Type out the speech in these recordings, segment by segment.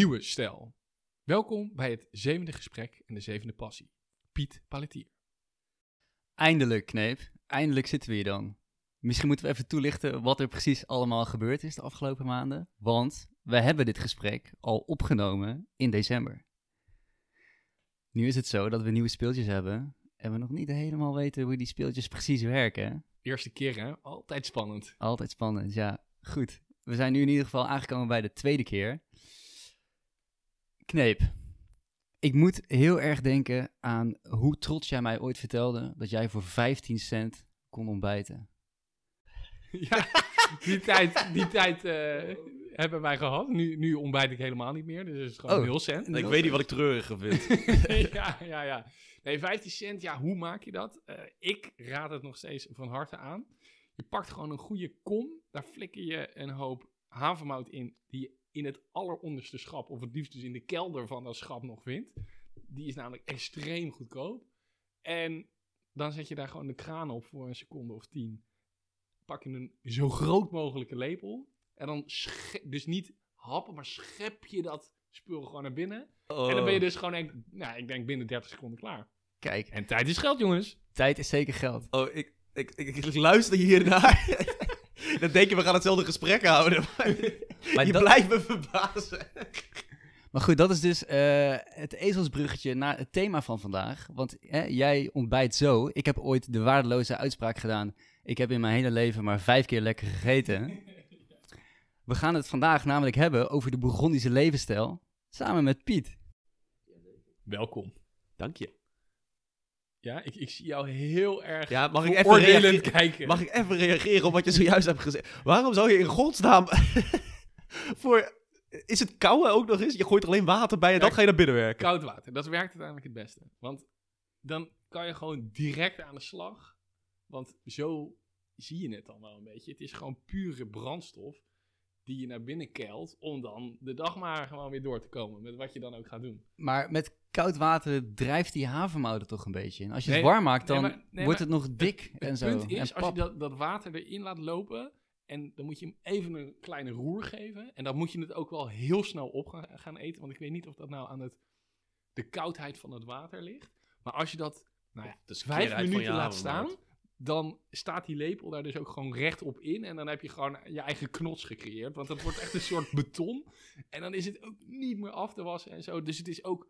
Nieuwe Stijl. Welkom bij het zevende gesprek en de zevende passie. Piet Paletier. Eindelijk, Kneep. Eindelijk zitten we hier dan. Misschien moeten we even toelichten wat er precies allemaal gebeurd is de afgelopen maanden. Want we hebben dit gesprek al opgenomen in december. Nu is het zo dat we nieuwe speeltjes hebben en we nog niet helemaal weten hoe die speeltjes precies werken. Eerste keer hè? Altijd spannend. Altijd spannend, ja. Goed. We zijn nu in ieder geval aangekomen bij de tweede keer. Kneep. Ik moet heel erg denken aan hoe trots jij mij ooit vertelde dat jij voor 15 cent kon ontbijten. Ja, die tijd, die tijd eh, hebben wij gehad. Nu, nu ontbijt ik helemaal niet meer, dus het is gewoon Oh. 0 cent. Ik weet niet wat ik treuriger vind. ja, ja, ja. Nee, 15 cent, ja, hoe maak je dat? Eh, ik raad het nog steeds van harte aan. Je pakt gewoon een goede kom, daar flikker je een hoop havermout in, die je in het alleronderste schap, of het liefst dus in de kelder van dat schap nog vindt. Die is namelijk extreem goedkoop. En dan zet je daar gewoon de kraan op voor een seconde of tien. Pak je een zo groot mogelijke lepel. En dan, dus niet happen, maar schep je dat spul gewoon naar binnen. En dan ben je dus gewoon, echt, nou, ik denk binnen 30 seconden klaar. Kijk, En tijd is geld, jongens. tijd is zeker geld. Oh, ik, ik, ik, ik luister hiernaar. Dan denk je, we gaan hetzelfde gesprek houden. Maar, Maar je dat- blijft me verbazen. Maar goed, dat is dus eh, het ezelsbruggetje naar het thema van vandaag. Want hè, jij ontbijt zo. Ik heb ooit de waardeloze uitspraak gedaan. Ik heb in mijn hele leven maar vijf keer lekker gegeten. We gaan het vandaag namelijk hebben over de Bourgondische levensstijl. Samen met Piet. Welkom. Dank je. Ja, ik, ik zie jou heel erg Ja, mag ik even kijken. Mag ik even reageren op wat je zojuist hebt gezegd? Waarom zou je in godsnaam voor... Is het kouden ook nog eens? Je gooit er alleen water bij en Ja, dat ga je naar binnen werken. Koud water, dat werkt uiteindelijk het beste. Want dan kan je gewoon direct aan de slag. Want zo zie je het dan wel een beetje. Het is gewoon pure brandstof die je naar binnen keilt om dan de dag maar gewoon weer door te komen met wat je dan ook gaat doen. Maar met koud water drijft die havermout er toch een beetje in. Als je Nee, het warm maakt, nee, dan maar- nee, wordt het nog dik Het en zo. punt en is, als je dat, dat water erin laat lopen en dan moet je hem even een kleine roer geven. En dan moet je het ook wel heel snel op gaan, gaan eten. Want ik weet niet of dat nou aan het, de koudheid van het water ligt. Maar als je dat nou ja, De vijf minuten laat staan, dan staat die lepel daar dus ook gewoon rechtop in. En dan heb je gewoon je eigen knots gecreëerd. Want dat wordt echt een soort beton. En dan is het ook niet meer af te wassen en zo. Dus het is ook...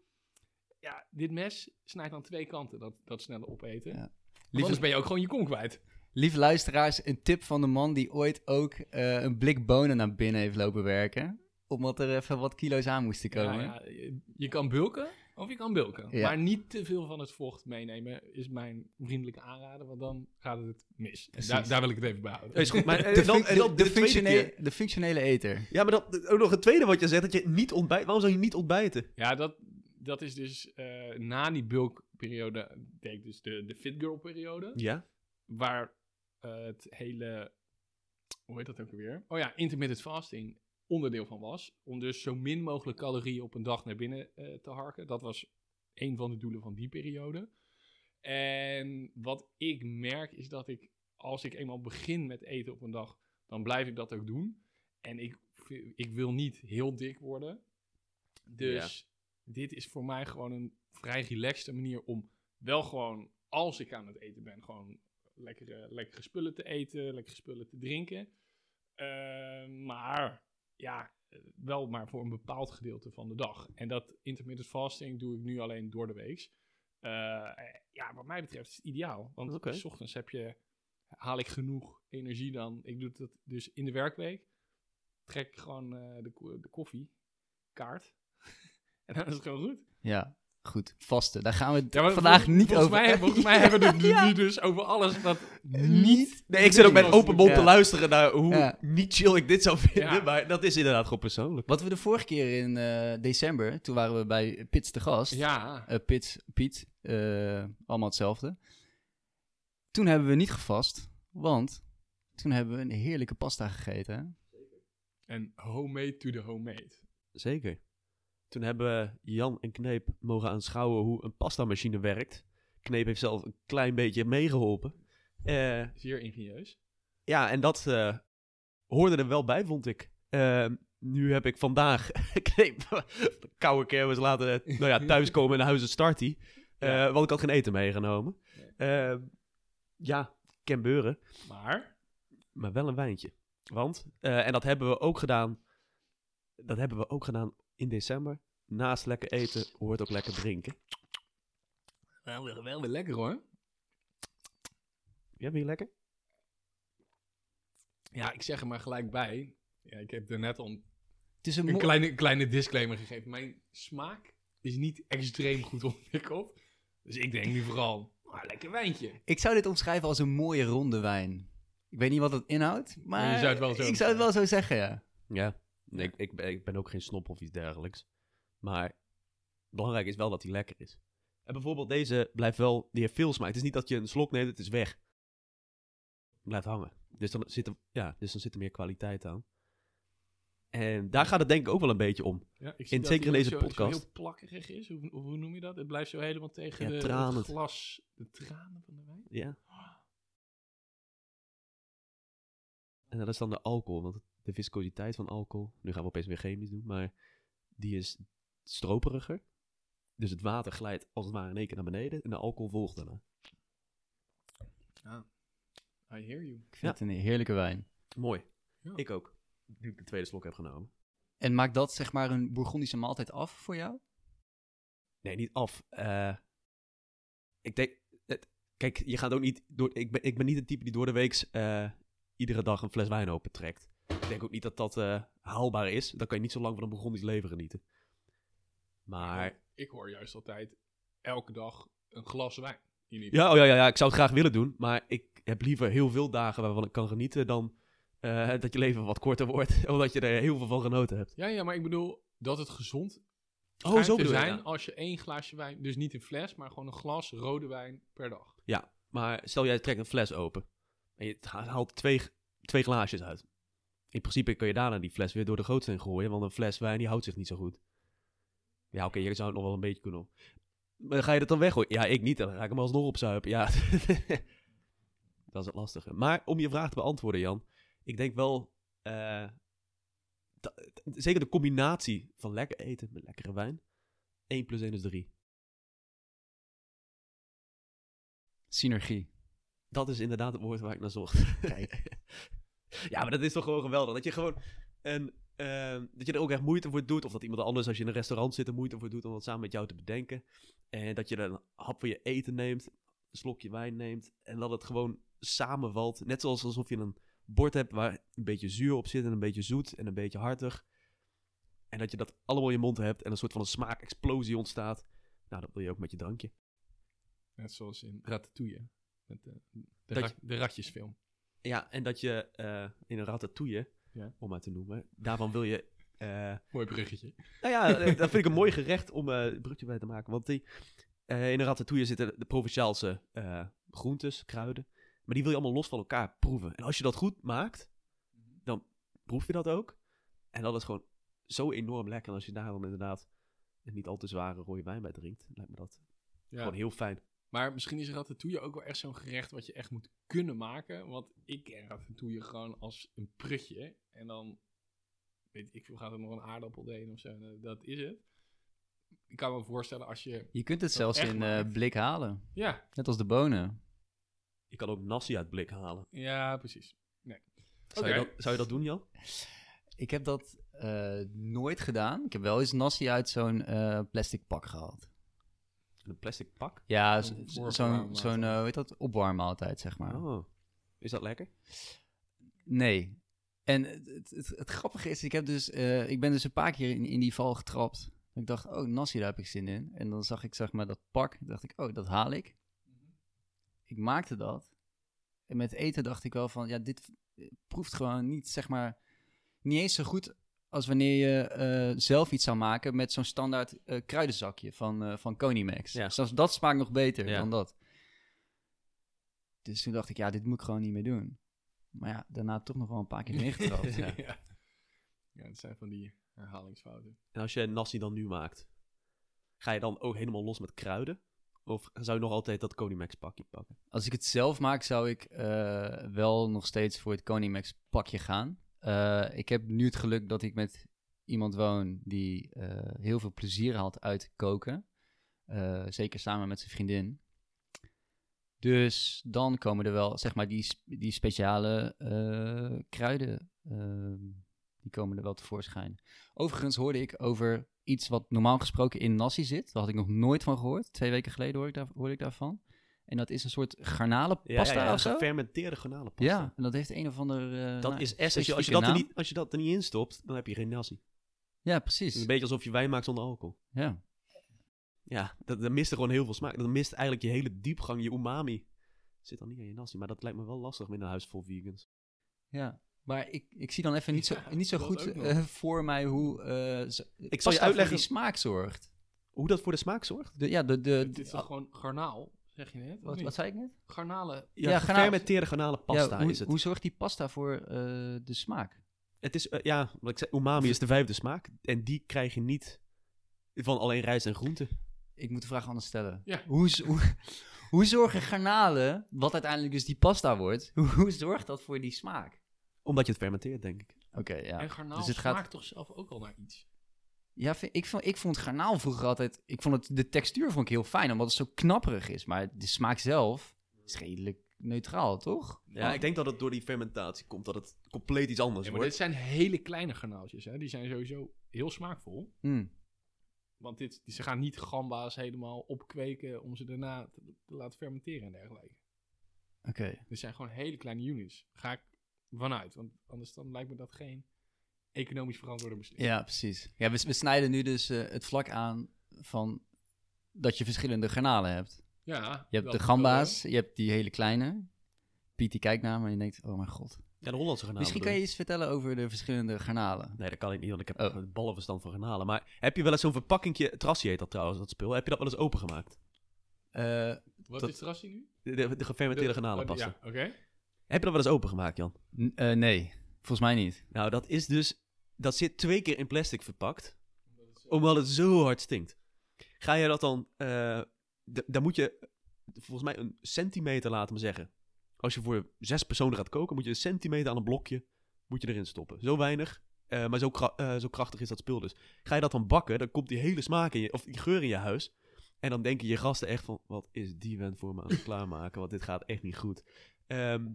Ja, dit mes snijdt aan twee kanten, dat, dat snelle opeten. Ja. Anders ben je ook gewoon je kom kwijt. Lieve luisteraars, een tip van de man die ooit ook eh, een blik bonen naar binnen heeft lopen werken. Omdat er even wat kilo's aan moesten komen. Ja, ja, je, je kan bulken of je kan bulken. Ja. Maar niet te veel van het vocht meenemen is mijn vriendelijke aanrader, want dan gaat het mis. Daar, daar wil ik het even bij houden. Is goed, maar en De, dan, dan de, de, functionele, de functionele eter. Ja, maar dat, ook nog het tweede wat je zegt, dat je niet ontbijt. Waarom zou je niet ontbijten? Ja, dat, dat is dus eh, na die bulkperiode, deed ik dus de, de fit girl periode, Ja. waar eh, het hele, hoe heet dat ook alweer? Oh ja, intermittent fasting onderdeel van was. Om dus zo min mogelijk calorieën op een dag naar binnen eh, te harken. Dat was een van de doelen van die periode. En wat ik merk is dat ik, als ik eenmaal begin met eten op een dag, dan blijf ik dat ook doen. En ik, ik wil niet heel dik worden. Dus dit is voor mij gewoon een vrij relaxte manier om wel gewoon, als ik aan het eten ben, gewoon lekkere, lekkere spullen te eten, lekkere spullen te drinken. Eh, maar ja, eh, wel maar voor een bepaald gedeelte van de dag. En dat intermittent fasting doe ik nu alleen door de week. ja, wat mij betreft is het ideaal. Want Oké. s ochtends heb je, haal ik genoeg energie dan. Ik doe dat dus in de werkweek. Trek gewoon eh, de, de koffiekaart. en dan is het gewoon goed. Ja, goed. Vasten. Daar gaan we het Ja, maar vandaag vol- niet volgens over Mij, volgens mij hebben we het Ja. nu dus over alles wat Niet- niet... Nee, ik zit ook met open mond te luisteren naar hoe Ja. niet chill ik dit zou vinden. Ja. Maar dat is inderdaad gewoon persoonlijk. Wat we de vorige keer in eh, december, toen waren we bij Pits te gast. Ja, Eh, Pits, Piet, eh, allemaal hetzelfde. Toen hebben we niet gevast, want toen hebben we een heerlijke pasta gegeten. en homemade to the homemade. Zeker. Toen hebben Jan en Kneep mogen aanschouwen hoe een pastamachine werkt. Kneep heeft zelf een klein beetje meegeholpen. Eh, Zeer ingenieus. ja, en dat eh, hoorde er wel bij, vond ik. Eh, nu heb ik vandaag, kneep, de koude kermis laten, nou ja, thuiskomen in huizen starty. Eh, Ja. Want ik had geen eten meegenomen. Nee. Eh, ja, beuren. Maar, Maar wel een wijntje. Want, en dat hebben we ook gedaan. Dat hebben we ook gedaan in december. Naast lekker eten hoort ook lekker drinken. wel, weer- wel weer lekker hoor. Ja, ben je lekker? Ja, ik zeg er maar gelijk bij. Ja, ik heb er net een, Het is een, een kleine, kleine disclaimer gegeven. Mijn smaak is niet extreem goed ontwikkeld. Dus ik denk nu vooral, ah, lekker wijntje. Ik zou dit omschrijven als een mooie ronde wijn. Ik weet niet wat het inhoudt, maar je zou het wel zo ik zou het wel zo zeggen, ja. Ja. Nee, ik, ik, ben, ik ben ook geen snop of iets dergelijks. Maar belangrijk is wel dat hij lekker is. En bijvoorbeeld deze blijft wel, die heeft veel smaak. Het is niet dat je een slok neemt, het is weg. Blijft hangen. Dus dan zit er, ja, dus dan zit er meer kwaliteit aan. En daar gaat het denk ik ook wel een beetje om. Ja, ik zie In- dat zeker in deze zo- podcast. heel plakkerig is. Hoe, noem je dat? Het blijft zo helemaal tegen Ja, de, tranen. het glas, de tranen van de wijn. Ja. En dat is dan de alcohol, want de viscositeit van alcohol, nu gaan we opeens weer chemisch doen, maar die is stroperiger. Dus het water glijdt als het ware in één keer naar beneden en de alcohol volgt daarna. I hear you. Ik vind het een heerlijke wijn. Mooi. Ja. Ik ook. Nu ik de tweede slok heb genomen. En maakt dat zeg maar een Bourgondische maaltijd af voor jou? Nee, niet af. Eh, ik denk, het, kijk, je gaat ook niet door, ik ben, ik ben niet het type die door de week eh, iedere dag een fles wijn opentrekt. Ik denk ook niet dat dat eh, haalbaar is. Dan kan je niet zo lang van een Burgondisch leven genieten. Maar Ik hoor juist altijd elke dag een glas wijn. Ja, oh ja, ja, ja, ik zou het graag willen doen. Maar ik heb liever heel veel dagen waarvan ik kan genieten dan eh, dat je leven wat korter wordt. Omdat je er heel veel van genoten hebt. Ja, ja, maar ik bedoel dat het gezond Oh, zo te bedoel je, zijn ja. als je één glaasje wijn, dus niet een fles, maar gewoon een glas rode wijn per dag. Ja, maar stel jij trekt een fles open. En je ha- haalt twee, twee glaasjes uit. In principe kun je daarna die fles weer door de gootsteen gooien. Want een fles wijn die houdt zich niet zo goed. Ja, oké, je zou het nog wel een beetje kunnen. Maar ga je dat dan weggooien? Ja, ik niet. Dan ga ik hem alsnog opzuipen. Ja, dat is het lastige. Maar om je vraag te beantwoorden, Jan. Ik denk wel... eh, zeker de combinatie van lekker eten met lekkere wijn. 1 plus 1 is 3. Synergie. Dat is inderdaad het woord waar ik naar zocht. Kijk. ja, maar dat is toch gewoon geweldig. Dat je gewoon een, ehm, dat je er ook echt moeite voor doet. Of dat iemand anders, als je in een restaurant zit, er moeite voor doet om dat samen met jou te bedenken. En dat je er een hap van je eten neemt, een slokje wijn neemt. En dat het gewoon samenvalt. Net zoals alsof je een bord hebt waar een beetje zuur op zit en een beetje zoet en een beetje hartig. En dat je dat allemaal in je mond hebt en een soort van een smaakexplosie ontstaat. Nou, dat wil je ook met je drankje. Net zoals in Ratatouille. Met de, de, de ratjesfilm. Ja, en dat je eh, in een ratatouille, Ja. om maar te noemen, daarvan wil je... eh, Mooi bruggetje. nou ja, eh, dat vind ik een mooi gerecht om eh een brugje bij te maken. Want die, eh, in een ratatouille zitten de provinciaalse eh, groentes, kruiden. Maar die wil je allemaal los van elkaar proeven. En als je dat goed maakt, dan proef je dat ook. En dat is gewoon zo enorm lekker. En als je daar dan inderdaad een niet al te zware rode wijn bij drinkt, lijkt me dat Ja. gewoon heel fijn. Maar misschien is ratatouille ook wel echt zo'n gerecht wat je echt moet kunnen maken. Want ik ken ratatouille gewoon als een prutje. En dan, weet ik veel, gaat er nog een aardappel heen of zo. en, eh, Dat is het. Ik kan me voorstellen als je... Je kunt het zelfs in eh, maakt. blik halen. Ja, Net als de bonen. Je kan ook nasi uit blik halen. ja precies. Zou, Oké. je, dat, zou je dat doen, Jan? Ik heb dat eh, nooit gedaan. Ik heb wel eens nasi uit zo'n eh, plastic pak gehaald. Een plastic pak? Ja, Zo'n zo- zo'n, zo'n eh, hoe heet dat, opwarmmaaltijd, zeg maar. Oh, is dat lekker? Nee. En het, het, het, het grappige is, ik, heb dus, eh, ik ben dus een paar keer in, in die val getrapt. Ik dacht, oh, nasi, daar heb ik zin in. En dan zag ik zeg maar dat pak. Toen dacht ik, oh, dat haal ik. Ik maakte dat. En met eten dacht ik wel van, ja, dit eh, proeft gewoon niet, zeg maar, niet eens zo goed als wanneer je eh, zelf iets zou maken met zo'n standaard eh, kruidenzakje van, eh van Conimax. Ja. Zelfs dat smaakt nog beter Ja. dan dat. Dus toen dacht ik, ja, dit moet ik gewoon niet meer doen. Maar ja, daarna toch nog wel een paar keer neergetrapt. ja. ja. ja, het zijn van die herhalingsfouten. En als je nasi dan nu maakt, ga je dan ook helemaal los met kruiden? Of zou je nog altijd dat Conimax pakje pakken? Als ik het zelf maak, zou ik eh, wel nog steeds voor het Conimax pakje gaan. Eh, ik heb nu het geluk dat ik met iemand woon die eh, heel veel plezier had uit koken. Eh, zeker samen met zijn vriendin. Dus dan komen er wel, zeg maar, die, die speciale kruiden. ehm, die komen er wel tevoorschijn. Overigens hoorde ik over iets wat normaal gesproken in nasi zit. Daar had ik nog nooit van gehoord. Twee weken geleden hoorde ik, daar, hoorde ik daarvan. En dat is een soort garnalenpasta ja, ja, of zo. gefermenteerde garnalenpasta. Ja, en dat heeft een of ander. eh, Dat nou, is S. Als je, als, je specifieke dat er niet, als je dat er niet in stopt, dan heb je geen nasi. Ja, precies. een beetje alsof je wijn maakt zonder alcohol. Ja. Ja, dat, dat mist er gewoon heel veel smaak. Dat mist eigenlijk je hele diepgang, je umami. Zit dan niet in je nasi, maar dat lijkt me wel lastig met een huis vol vegans. ja. Maar ik, ik zie dan even niet zo, niet zo goed eh, voor mij hoe. eh z- zal je uitleggen- die smaak zorgt. Hoe dat voor de smaak zorgt? De, ja, de. de, Het is toch gewoon garnaal, zeg je net? wat, wat zei ik net? Garnalen. Ja, Ja, gefermenteerde garnalenpasta ja, hoe, is het. hoe zorgt die pasta voor eh, de smaak? Het is, eh, ja, wat ik zei, umami is de vijfde smaak. En die krijg je niet van alleen rijst en groenten. Ik moet de vraag anders stellen. Ja. Hoe, hoe, hoe zorgen garnalen, wat uiteindelijk dus die pasta wordt, hoe, zorgt dat voor die smaak? Omdat je het fermenteert, denk ik. Oké, ja. En garnaal Dus het gaat- smaakt toch zelf ook al naar iets? Ja, vind- ik vond, ik vond garnaal vroeger altijd... Ik vond het, de textuur vond ik heel fijn, omdat het zo knapperig is. Maar de smaak zelf is redelijk neutraal, toch? Ja, ik denk dat het door die fermentatie komt, dat het compleet iets anders Ja, maar wordt. dit zijn hele kleine garnaaltjes, hè? Die zijn sowieso heel smaakvol. Hmm. Want dit, ze gaan niet gamba's helemaal opkweken om ze daarna te, te laten fermenteren en dergelijke. Oké. Dit zijn gewoon hele kleine units. Ga ik vanuit. Want anders dan lijkt me dat geen economisch verantwoorde beslissing. Ja, precies. Ja, we, we snijden nu dus eh, het vlak aan van dat je verschillende garnalen hebt. Ja, Je hebt de gamba's, je hebt die hele kleine. Piet die kijkt naar me en je denkt, oh mijn god. Ja, de Hollandse garnalen. Misschien kan je iets vertellen over de verschillende garnalen. Nee, dat kan ik niet, want ik heb Oh. oh. ballenverstand van garnalen. Maar heb je wel eens zo'n verpakkingje, Trassi heet dat trouwens, dat spul. Heb je dat wel eens opengemaakt? Eh, Wat dat- is Trassi nu? De, de, de gefermenteerde De- garnalenpasta. Ja, oké. Heb je dat wel eens opengemaakt, Jan? n- eh, nee, volgens mij niet. Nou, dat is dus... Dat zit twee keer in plastic verpakt. Omdat het zo hard stinkt. Ga je dat dan... d- dan moet je volgens mij een centimeter, laten we zeggen. Als je voor zes personen gaat koken, moet je een centimeter aan een blokje moet je erin stoppen. Zo weinig, eh, maar zo, eh, zo krachtig is dat spul dus. Ga je dat dan bakken, dan komt die hele smaak in je... Of die geur in je huis. En dan denken je gasten echt van... Wat is die vent voor me aan het klaarmaken? Want dit gaat echt niet goed. Ehm,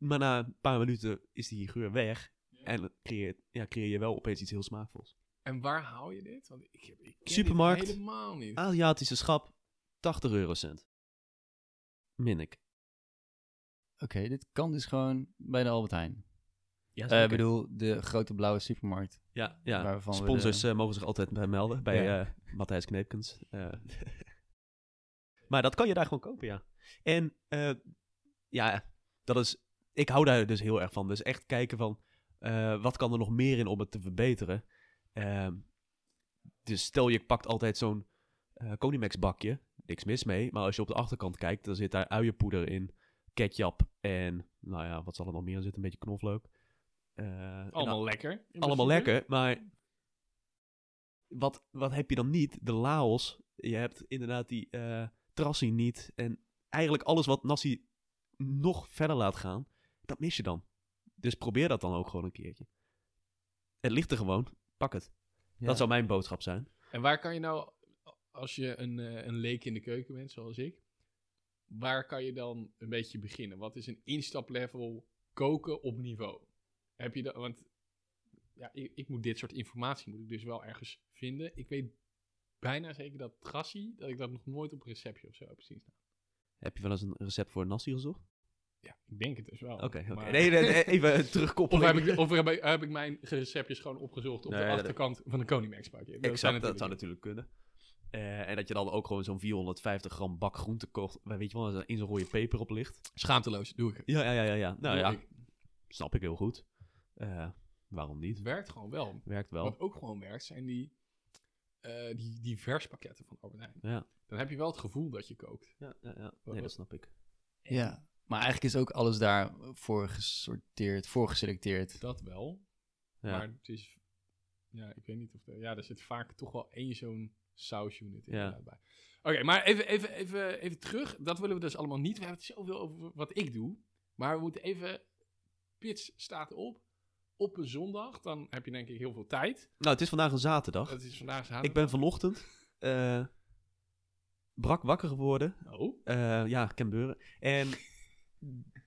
maar na een paar minuten is die geur weg. En dan creëer, ja, creëer je wel opeens iets heel smaakvols. En waar haal je dit? Want ik, heb, ik ken dit Supermarkt. helemaal niet. Aziatische schap, 80 eurocent. Min ik. Oké, dit kan dus gewoon bij de Albert Heijn. Ja, Eh, Ik bedoel, de grote blauwe supermarkt. ja, ja. sponsors de- eh, mogen zich altijd bij melden. Bij Ja. eh, Matthijs Kneepkens. Eh, maar dat kan je daar gewoon kopen, ja. En eh, ja, dat is... Ik hou daar dus heel erg van. Dus echt kijken van... eh, wat kan er nog meer in om het te verbeteren? Ehm, dus stel je pakt altijd zo'n eh Conimax bakje. Niks mis mee. Maar als je op de achterkant kijkt, dan zit daar uienpoeder in. Ketchup en... Nou ja, wat zal er nog meer in zitten? Een beetje knoflook. Eh, Allemaal lekker. allemaal lekker, maar wat, wat heb je dan niet? De Laos, je hebt inderdaad die trassi niet. En eigenlijk alles wat nasi nog verder laat gaan, dat mis je dan. Dus probeer dat dan ook gewoon een keertje. Het ligt er gewoon, pak het. Ja. Dat zou mijn boodschap zijn. En waar kan je nou, als je een, eh, een leek in de keuken bent, zoals ik, waar kan je dan een beetje beginnen? Wat is een instaplevel koken op niveau? Heb je dat, want ja, ik, ik moet dit soort informatie moet ik dus wel ergens vinden. Ik weet bijna zeker dat trassi, dat ik dat nog nooit op een receptje of zo heb gezien staan. Heb je wel eens een recept voor nasi gezocht? Ja, ik denk het dus wel. Oké. Maar- Nee, nee, even Of, terugkoppelen. heb ik, of heb, ik, heb ik mijn receptjes gewoon opgezocht op Nee, de dat- achterkant van een Konimax pakje? Dat Exact, zou dat zou natuurlijk- kunnen. Eh, en dat je dan ook gewoon zo'n 450 gram bak groente kocht. Weet je wel, er in zo'n rode peper op ligt. Schaamteloos, doe ik. Ja, ja, ja, ja. ja. Nou Doe ja, ik. snap ik heel goed. Eh, waarom niet? Het werkt gewoon wel. Werkt wel. Wat ook gewoon werkt, zijn die, eh die, die verspakketten van Albert Heijn. Ja, Dan heb je wel het gevoel dat je kookt. ja, ja, ja. Nee, dat snap ik. Ja, maar eigenlijk is ook alles daar voor gesorteerd, voor geselecteerd. Dat wel. Ja. Maar het is... Ja, ik weet niet of... er- ja, er zit vaak toch wel één zo'n sausunit Ja. inderdaad bij. Oké, maar even, even, even, even terug. Dat willen we dus allemaal niet. We hebben het zoveel over wat ik doe. Maar we moeten even... Pits staat op op een zondag, dan heb je denk ik heel veel tijd. Nou, het is vandaag een zaterdag. Het is vandaag zaterdag. Ik ben vanochtend eh, brak wakker geworden. Oh, Eh, ja, Beuren. En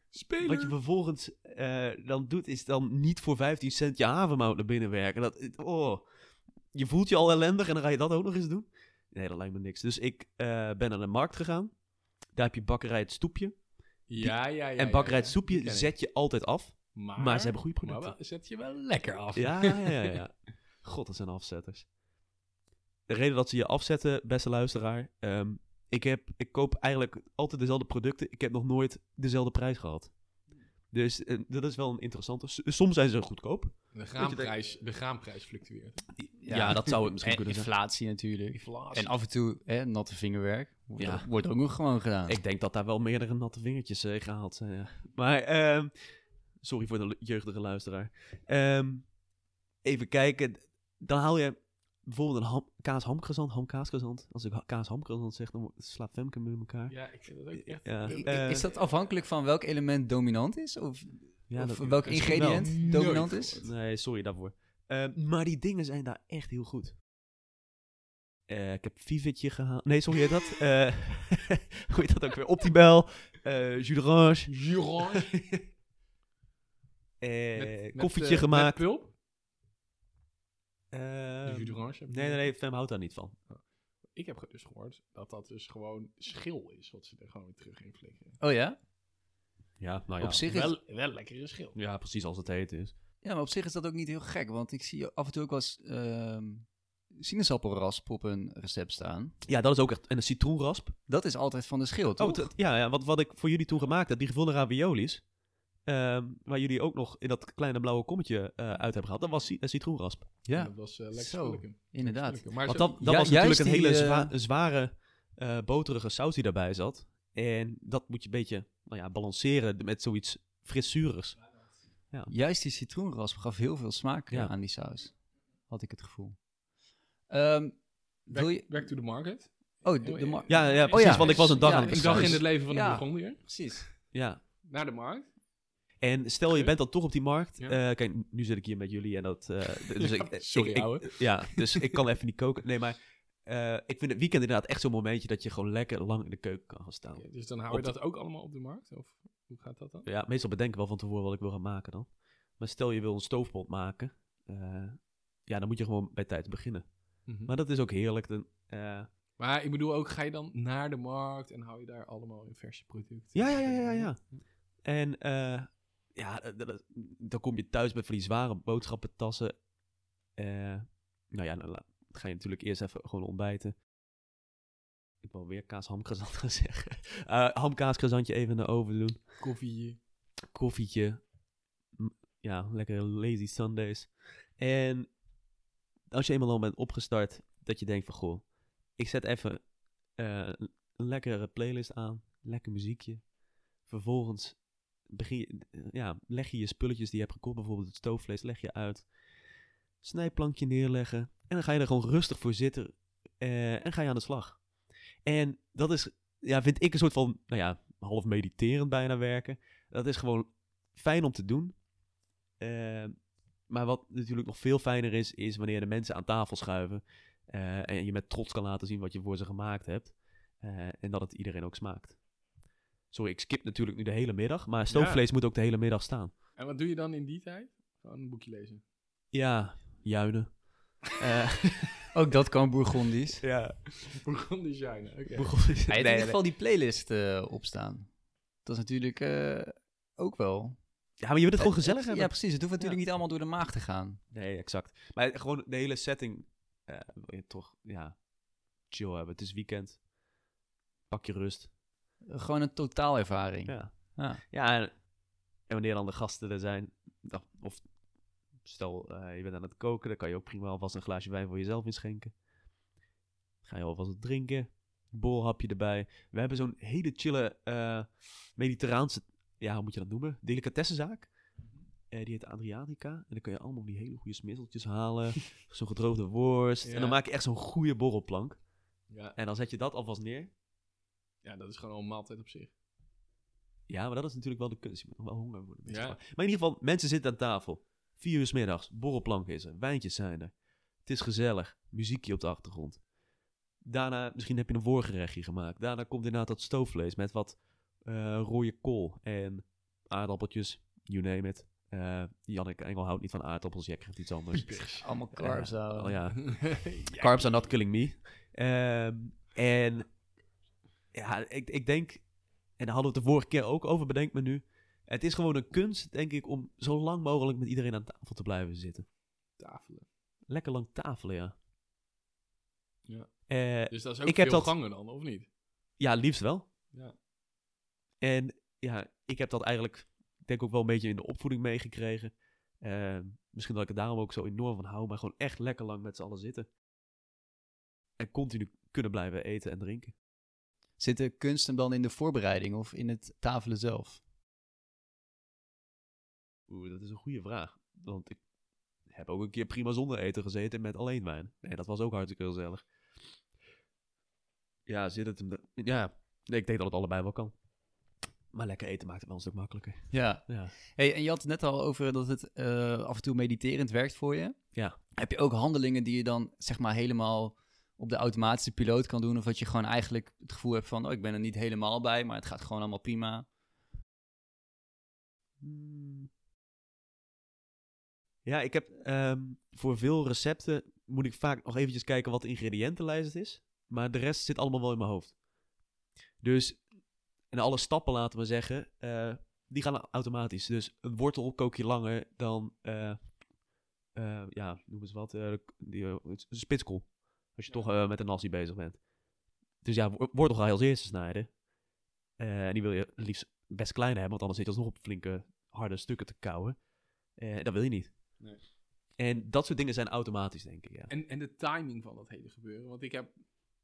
speler. wat je vervolgens eh, dan doet, is dan niet voor 15 cent je havermout naar binnen werken. Dat, oh, je voelt je al ellendig en dan ga je dat ook nog eens doen? Nee, dat lijkt me niks. Dus ik eh, ben naar de markt gegaan. Daar heb je bakkerij het stoepje. Ja, ja, ja. en bakkerij het ja. ik. zet je altijd af. Maar, maar ze hebben goede Maar producten. wel, zet je wel lekker af. Ja, ja, ja, ja. God, dat zijn afzetters. De reden dat ze je afzetten, beste luisteraar. ehm, ik, heb, ik koop eigenlijk altijd dezelfde producten. Ik heb nog nooit dezelfde prijs gehad. Dus eh, dat is wel een interessante. S- Soms zijn ze goedkoop. De graanprijs, de graanprijs fluctueert. Ja, dat zou het misschien en kunnen zijn. inflatie natuurlijk. Inflatie. En af en toe hè, natte vingerwerk. Wordt, Ja. ook- wordt ook nog gewoon gedaan. Ik denk dat daar wel meerdere natte vingertjes eh, gehaald zijn. Ja. Maar, ehm, sorry voor de lu- jeugdige luisteraar. Ehm, even kijken. Dan haal je bijvoorbeeld een ham, kaas hamkrezant, hamkaaskrezant. Als ik ha- kaas hamkrezant zeg, dan slaat Femke me in elkaar. Ja, ik vind dat ook echt... Ja, eh, is dat afhankelijk van welk element dominant is? Of, ja, of dat- welk ingrediënt dominant Nooit is? Nee, sorry daarvoor. Ehm, maar die dingen zijn daar echt heel goed. Eh, ik heb Vivitje gehaald. Nee, sorry, dat? Eh hoe heet dat ook weer? Optibel, eh jus d'orange. Jurange. eh, Met- met, koffietje gemaakt. Met pulp? Ehm, De jus d'orange heb je nee, nee, nee, Fem houdt daar niet van. Ik heb dus gehoord dat dat dus gewoon schil is, wat ze er gewoon weer terug in flikken. Oh ja? Ja, nou Op zich is, Wel, wel lekkere schil. Ja, precies als het heet is. ja, maar op zich is dat ook niet heel gek. Want ik zie af en toe ook wel eens ehm, sinaasappelrasp op een recept staan. Ja, dat is ook echt. En een citroenrasp. Dat is altijd van de schil, toch? Oh, ja, ja wat, wat ik voor jullie toen gemaakt heb, die gevonden raviolis. Ehm, waar jullie ook nog in dat kleine blauwe kommetje eh, uit hebben gehaald. Dat was een citroenrasp. ja, Dat was eh, lekker Zo, inderdaad. Maar Want dat, dat Ja, was natuurlijk een hele zwa- eh, zware, eh, boterige saus die daarbij zat. En dat moet je een beetje nou ja, balanceren met zoiets frissurigs. Juist die citroenrasp gaf heel veel smaak eh, Ja. aan die saus. Had ik het gevoel. Ehm, wil back, je... back to the market. Oh, de, de mar- Ja, ja Oh precies, ja. want ik was een dag Ja, aan het Ik dacht in het leven van de Ja. Burgondier. Precies. Ja. Naar de markt. En stel je bent dan toch op die markt. Ja. Eh, kijk, nu zit ik hier met jullie en dat... eh, dus Ja, ik, sorry, ik. Ja, dus ik kan even niet koken. Nee, maar eh, ik vind het weekend inderdaad echt zo'n momentje dat je gewoon lekker lang in de keuken kan gaan staan. Dus dan hou Op je de- dat ook allemaal op de markt? Of hoe gaat dat dan? Ja, meestal bedenk ik wel van tevoren wat ik wil gaan maken dan. Maar stel je wil een stoofpot maken, eh, ja, dan moet je gewoon bij tijd beginnen. Mhm. Maar dat is ook heerlijk. Dan, eh, Maar ik bedoel ook, ga je dan naar de markt en hou je daar allemaal in verse producten? ja, ja, ja, ja, ja. En eh, ja, d- dan kom je thuis met van die zware boodschappentassen. Eh, nou ja, dan ga je natuurlijk eerst even gewoon ontbijten. Ik wil weer kaas hamkrezant gaan zeggen. Eh hamkaaskrezantje even de oven doen. Koffie. koffietje. M- Ja, lekker lazy Sundays. En als je eenmaal al bent opgestart, dat je denkt van, goh, ik zet even eh, een lekkere playlist aan, lekker muziekje. Vervolgens ja, leg je je spulletjes die je hebt gekocht, bijvoorbeeld het stoofvlees, leg je uit. Snijplankje neerleggen. En dan ga je er gewoon rustig voor zitten eh, en ga je aan de slag. En dat is, ja, vind ik een soort van, nou ja, half mediterend bijna werken. Dat is gewoon fijn om te doen. Eh, maar wat natuurlijk nog veel fijner is, is wanneer de mensen aan tafel schuiven. eh, en je met trots kan laten zien wat je voor ze gemaakt hebt. en dat het iedereen ook smaakt. Sorry, ik skip natuurlijk nu de hele middag. Maar stoofvlees moet ook de hele middag staan. En wat doe je dan in die tijd? Gewoon een boekje lezen. Ja, juinen. Eh, Ook dat kan Bourgondisch. ja, Burgondisch zijn, oké. Hij heeft in ieder geval die playlist eh, opstaan. Dat is natuurlijk eh, ook wel. Ja, maar je wilt het gewoon gezellig hebben. Ja, precies. Het hoeft natuurlijk niet allemaal door de maag te gaan. Nee, exact. Maar gewoon de hele setting eh, wil je toch, ja, chill hebben. Het is weekend. Pak je rust. Gewoon een totaalervaring. Ja. Ja. Ja, en, en wanneer dan de gasten er zijn, of stel eh, je bent aan het koken, dan kan je ook prima alvast een glaasje wijn voor jezelf inschenken. Ga je alvast wat drinken, bolhapje erbij. We hebben zo'n hele chille eh, mediterraanse, ja, hoe moet je dat noemen? Delicatessenzaak. Eh, die heet Adriatica. En dan kun je allemaal die hele goede smisseltjes halen. zo'n gedroogde worst. Ja. En dan maak je echt zo'n goede borrelplank. Ja, En dan zet je dat alvast neer. Ja, dat is gewoon al een maaltijd op zich. Ja, maar dat is natuurlijk wel de kunst. Je moet nog wel honger worden. Ja. Maar in ieder geval, mensen zitten aan tafel. Vier uur 's middags, borrelplank is er, wijntjes zijn er. Het is gezellig, muziekje op de achtergrond. Daarna, misschien heb je een voorgerechtje gemaakt. Daarna komt inderdaad dat stoofvlees met wat eh, rode kool en aardappeltjes, you name it. Eh Jannik Engel houdt niet van aardappels, jij krijgt iets anders. Allemaal carbs, carbs. oh ja. Ja. Carbs are not killing me. Ehm, en ja, ik, ik denk, en daar hadden we het de vorige keer ook over, bedenk me nu. Het is gewoon een kunst, denk ik, om zo lang mogelijk met iedereen aan tafel te blijven zitten. Tafelen. Lekker lang tafelen, ja. Ja. Eh, Dus dat is ook Ik heb veel dat- gangen dan, of niet? ja, liefst wel. Ja. En ja, ik heb dat eigenlijk, ik denk ook wel een beetje in de opvoeding meegekregen. Eh, misschien dat ik er daarom ook zo enorm van hou, maar gewoon echt lekker lang met z'n allen zitten. En continu kunnen blijven eten en drinken. Zit de kunst hem dan in de voorbereiding of in het tafelen zelf? Oeh, dat is een goede vraag. Want ik heb ook een keer prima zonder eten gezeten met alleen wijn. Nee, dat was ook hartstikke gezellig. Ja, zit het hem... Ja, nee, ik denk dat het allebei wel kan. Maar lekker eten maakt het wel een stuk makkelijker. Ja. Ja. Hey, en je had het net al over dat het eh, af en toe mediterend werkt voor je. Ja. Heb je ook handelingen die je dan zeg maar helemaal op de automatische piloot kan doen? Of dat je gewoon eigenlijk het gevoel hebt van, oh, ik ben er niet helemaal bij, maar het gaat gewoon allemaal prima. Hmm. Ja, ik heb ehm, voor veel recepten moet ik vaak nog eventjes kijken wat de ingrediëntenlijst is. Maar de rest zit allemaal wel in mijn hoofd. Dus, en alle stappen laten we zeggen, eh, die gaan automatisch. Dus een wortel kook je langer dan, eh, eh, ja, noem eens wat, die, spitskool. Als je toch eh, met een nasi bezig bent. Dus ja, wo- wortel ga je als eerste snijden. Eh, en die wil je liefst best klein hebben, want anders zit je alsnog op flinke harde stukken te kauwen. Eh, dat wil je niet. Nee. En dat soort dingen zijn automatisch, denk ik, ja. En, en de timing van dat hele gebeuren. Want ik heb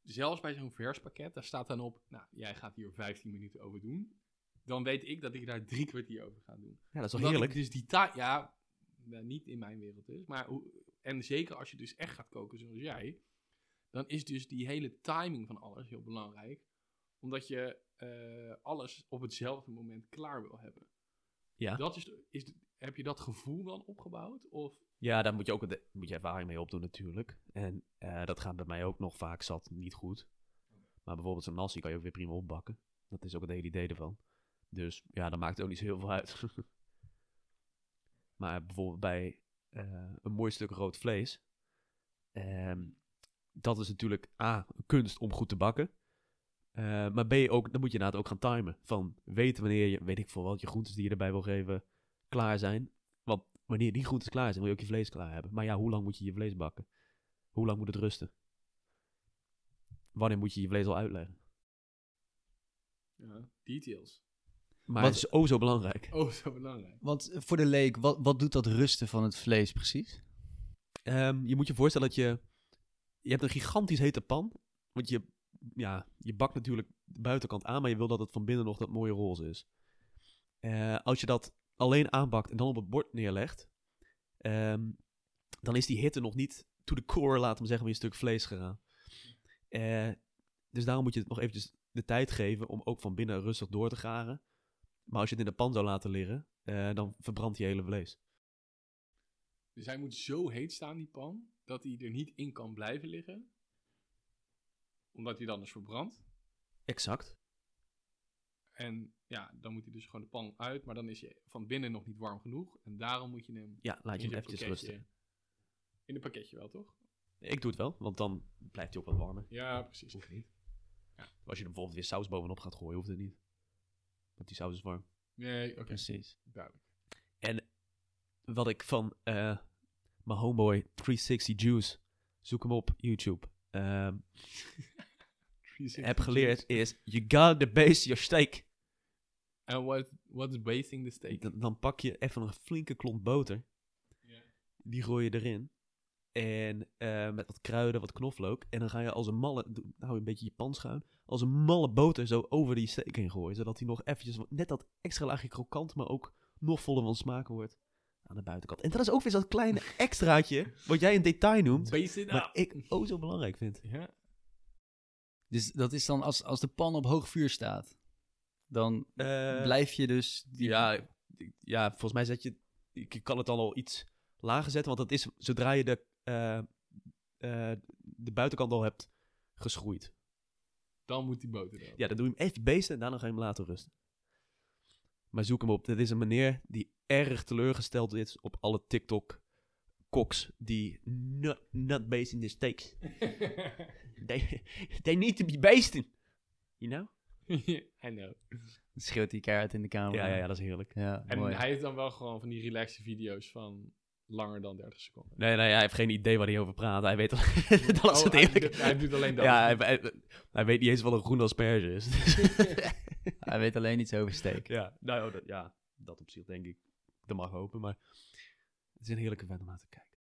zelfs bij zo'n verspakket, daar staat dan op, nou, jij gaat hier 15 minuten over doen. Dan weet ik dat ik daar drie kwartier over ga doen. Ja, dat is wel Omdat heerlijk. dus die tijd, ja, nou, niet in mijn wereld dus, maar hoe, en zeker als je dus echt gaat koken zoals jij, dan is dus die hele timing van alles heel belangrijk. Omdat je eh, alles op hetzelfde moment klaar wil hebben. Ja. Dat is, is, heb je dat gevoel dan opgebouwd? Of Ja, daar moet je ook moet je ervaring mee opdoen natuurlijk. En eh, dat gaat bij mij ook nog vaak zat niet goed. Maar bijvoorbeeld zo'n nasi kan je ook weer prima opbakken. Dat is ook het hele idee ervan. Dus ja, dan maakt het ook niet zo heel veel uit. maar bijvoorbeeld bij eh, een mooi stuk rood vlees. ehm, dat is natuurlijk A, kunst om goed te bakken. Eh, maar B, ook, dan moet je inderdaad ook gaan timen. Van weten wanneer je, weet ik veel wat, je groentes die je erbij wil geven, klaar zijn. Want wanneer die groentes klaar zijn, wil je ook je vlees klaar hebben. Maar ja, hoe lang moet je je vlees bakken? Hoe lang moet het rusten? Wanneer moet je je vlees al uitleggen? ja, details. Maar Wat- het is oh zo belangrijk. Oh, zo belangrijk. Want voor de leek, wat, wat doet dat rusten van het vlees precies? Ehm, je moet je voorstellen dat je... Je hebt een gigantisch hete pan. Want je, ja, je bakt natuurlijk de buitenkant aan, maar je wil dat het van binnen nog dat mooie roze is. Eh, als je dat alleen aanbakt en dan op het bord neerlegt, ehm, dan is die hitte nog niet to the core, laten we zeggen, van je stuk vlees gegaan. Eh, dus daarom moet je het nog eventjes de tijd geven om ook van binnen rustig door te garen. Maar als je het in de pan zou laten liggen, eh, dan verbrandt je hele vlees. Dus hij moet zo heet staan, die pan, dat hij er niet in kan blijven liggen. Omdat hij dan is verbrand. Exact. En ja, dan moet hij dus gewoon de pan uit, maar dan is hij van binnen nog niet warm genoeg. En daarom moet je hem Ja, laat je hem eventjes rusten. In een pakketje wel, toch? Ik doe het wel, want dan blijft hij ook wat warmer. Ja, precies. Hoeft niet. Ja. Als je er bijvoorbeeld weer saus bovenop gaat gooien, hoeft het niet. Want die saus is warm. Nee, oké. Precies. Duidelijk. En wat ik van eh mijn homeboy 360 Juice, zoek hem op YouTube, ehm, heb geleerd is, you gotta base your steak. En what, what is basting the steak? Dan, dan pak je even een flinke klont boter, Ja. die gooi je erin. En eh, met wat kruiden, wat knoflook. En dan ga je als een malle, hou je een beetje je pan schuin, als een malle boter zo over die steak heen gooien. Zodat hij nog eventjes, net dat extra laagje krokant, maar ook nog voller van smaak wordt aan de buitenkant. En dat is ook weer zo'n kleine extraatje, wat jij een detail noemt, maar ik ook zo belangrijk vind. Ja. Dus dat is dan als, als de pan op hoog vuur staat, dan Eh, blijf je dus... Die, Ja, ik- ja, volgens mij zet je, ik kan het dan al iets lager zetten. Want dat is zodra je de, eh, eh, de buitenkant al hebt geschroeid. Dan moet die boter erop. Ja, dan doe je hem even beesten en daarna ga je hem laten rusten. Maar zoek hem op. Dit is een meneer die erg teleurgesteld is op alle TikTok-koks die not, not based in the steaks. They, they need to be based in. You know? I know. Schreeuwt die keihard in de kamer. Ja, ja, ja, dat is heerlijk. Ja, En mooi. hij heeft dan wel gewoon van die relaxte video's van langer dan 30 seconden. Nee, nee, hij heeft geen idee waar hij over praat. Hij weet al, dat is Oh, het hij eerlijk. doet- hij doet alleen dat. Ja, hij, hij- hij weet niet eens wat een groene asperge is. Hij weet alleen iets over steak. ja, nou, dat, ja, dat op zich denk ik. Dat mag hopen, maar het is een heerlijke vent om naar te kijken.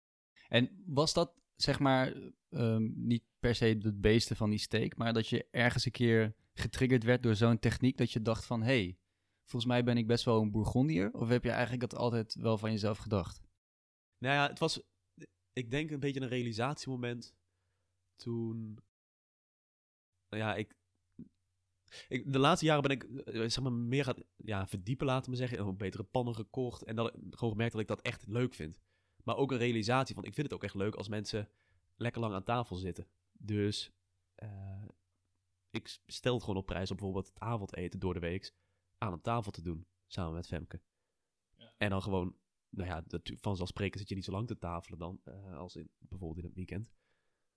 En was dat, zeg maar, ehm, niet per se het beesten van die steak, maar dat je ergens een keer getriggerd werd door zo'n techniek dat je dacht van, hé, hey, volgens mij ben ik best wel een Bourgondier? Of heb je eigenlijk dat altijd wel van jezelf gedacht? Nou ja, het was, ik denk een beetje een realisatiemoment toen, nou ja, ik, ik de laatste jaren ben ik, eh, zeg maar, meer gaan ja, verdiepen, laten we zeggen, en betere pannen gekocht en dat, gewoon gemerkt dat ik dat echt leuk vind. Maar ook een realisatie van, ik vind het ook echt leuk als mensen lekker lang aan tafel zitten. Dus eh, ik stel het gewoon op prijs om bijvoorbeeld het avondeten door de week aan een tafel te doen, samen met Femke. Ja. En dan gewoon nou ja, dat, vanzelfsprekend zit je niet zo lang te tafelen dan, eh, als in, bijvoorbeeld in het weekend.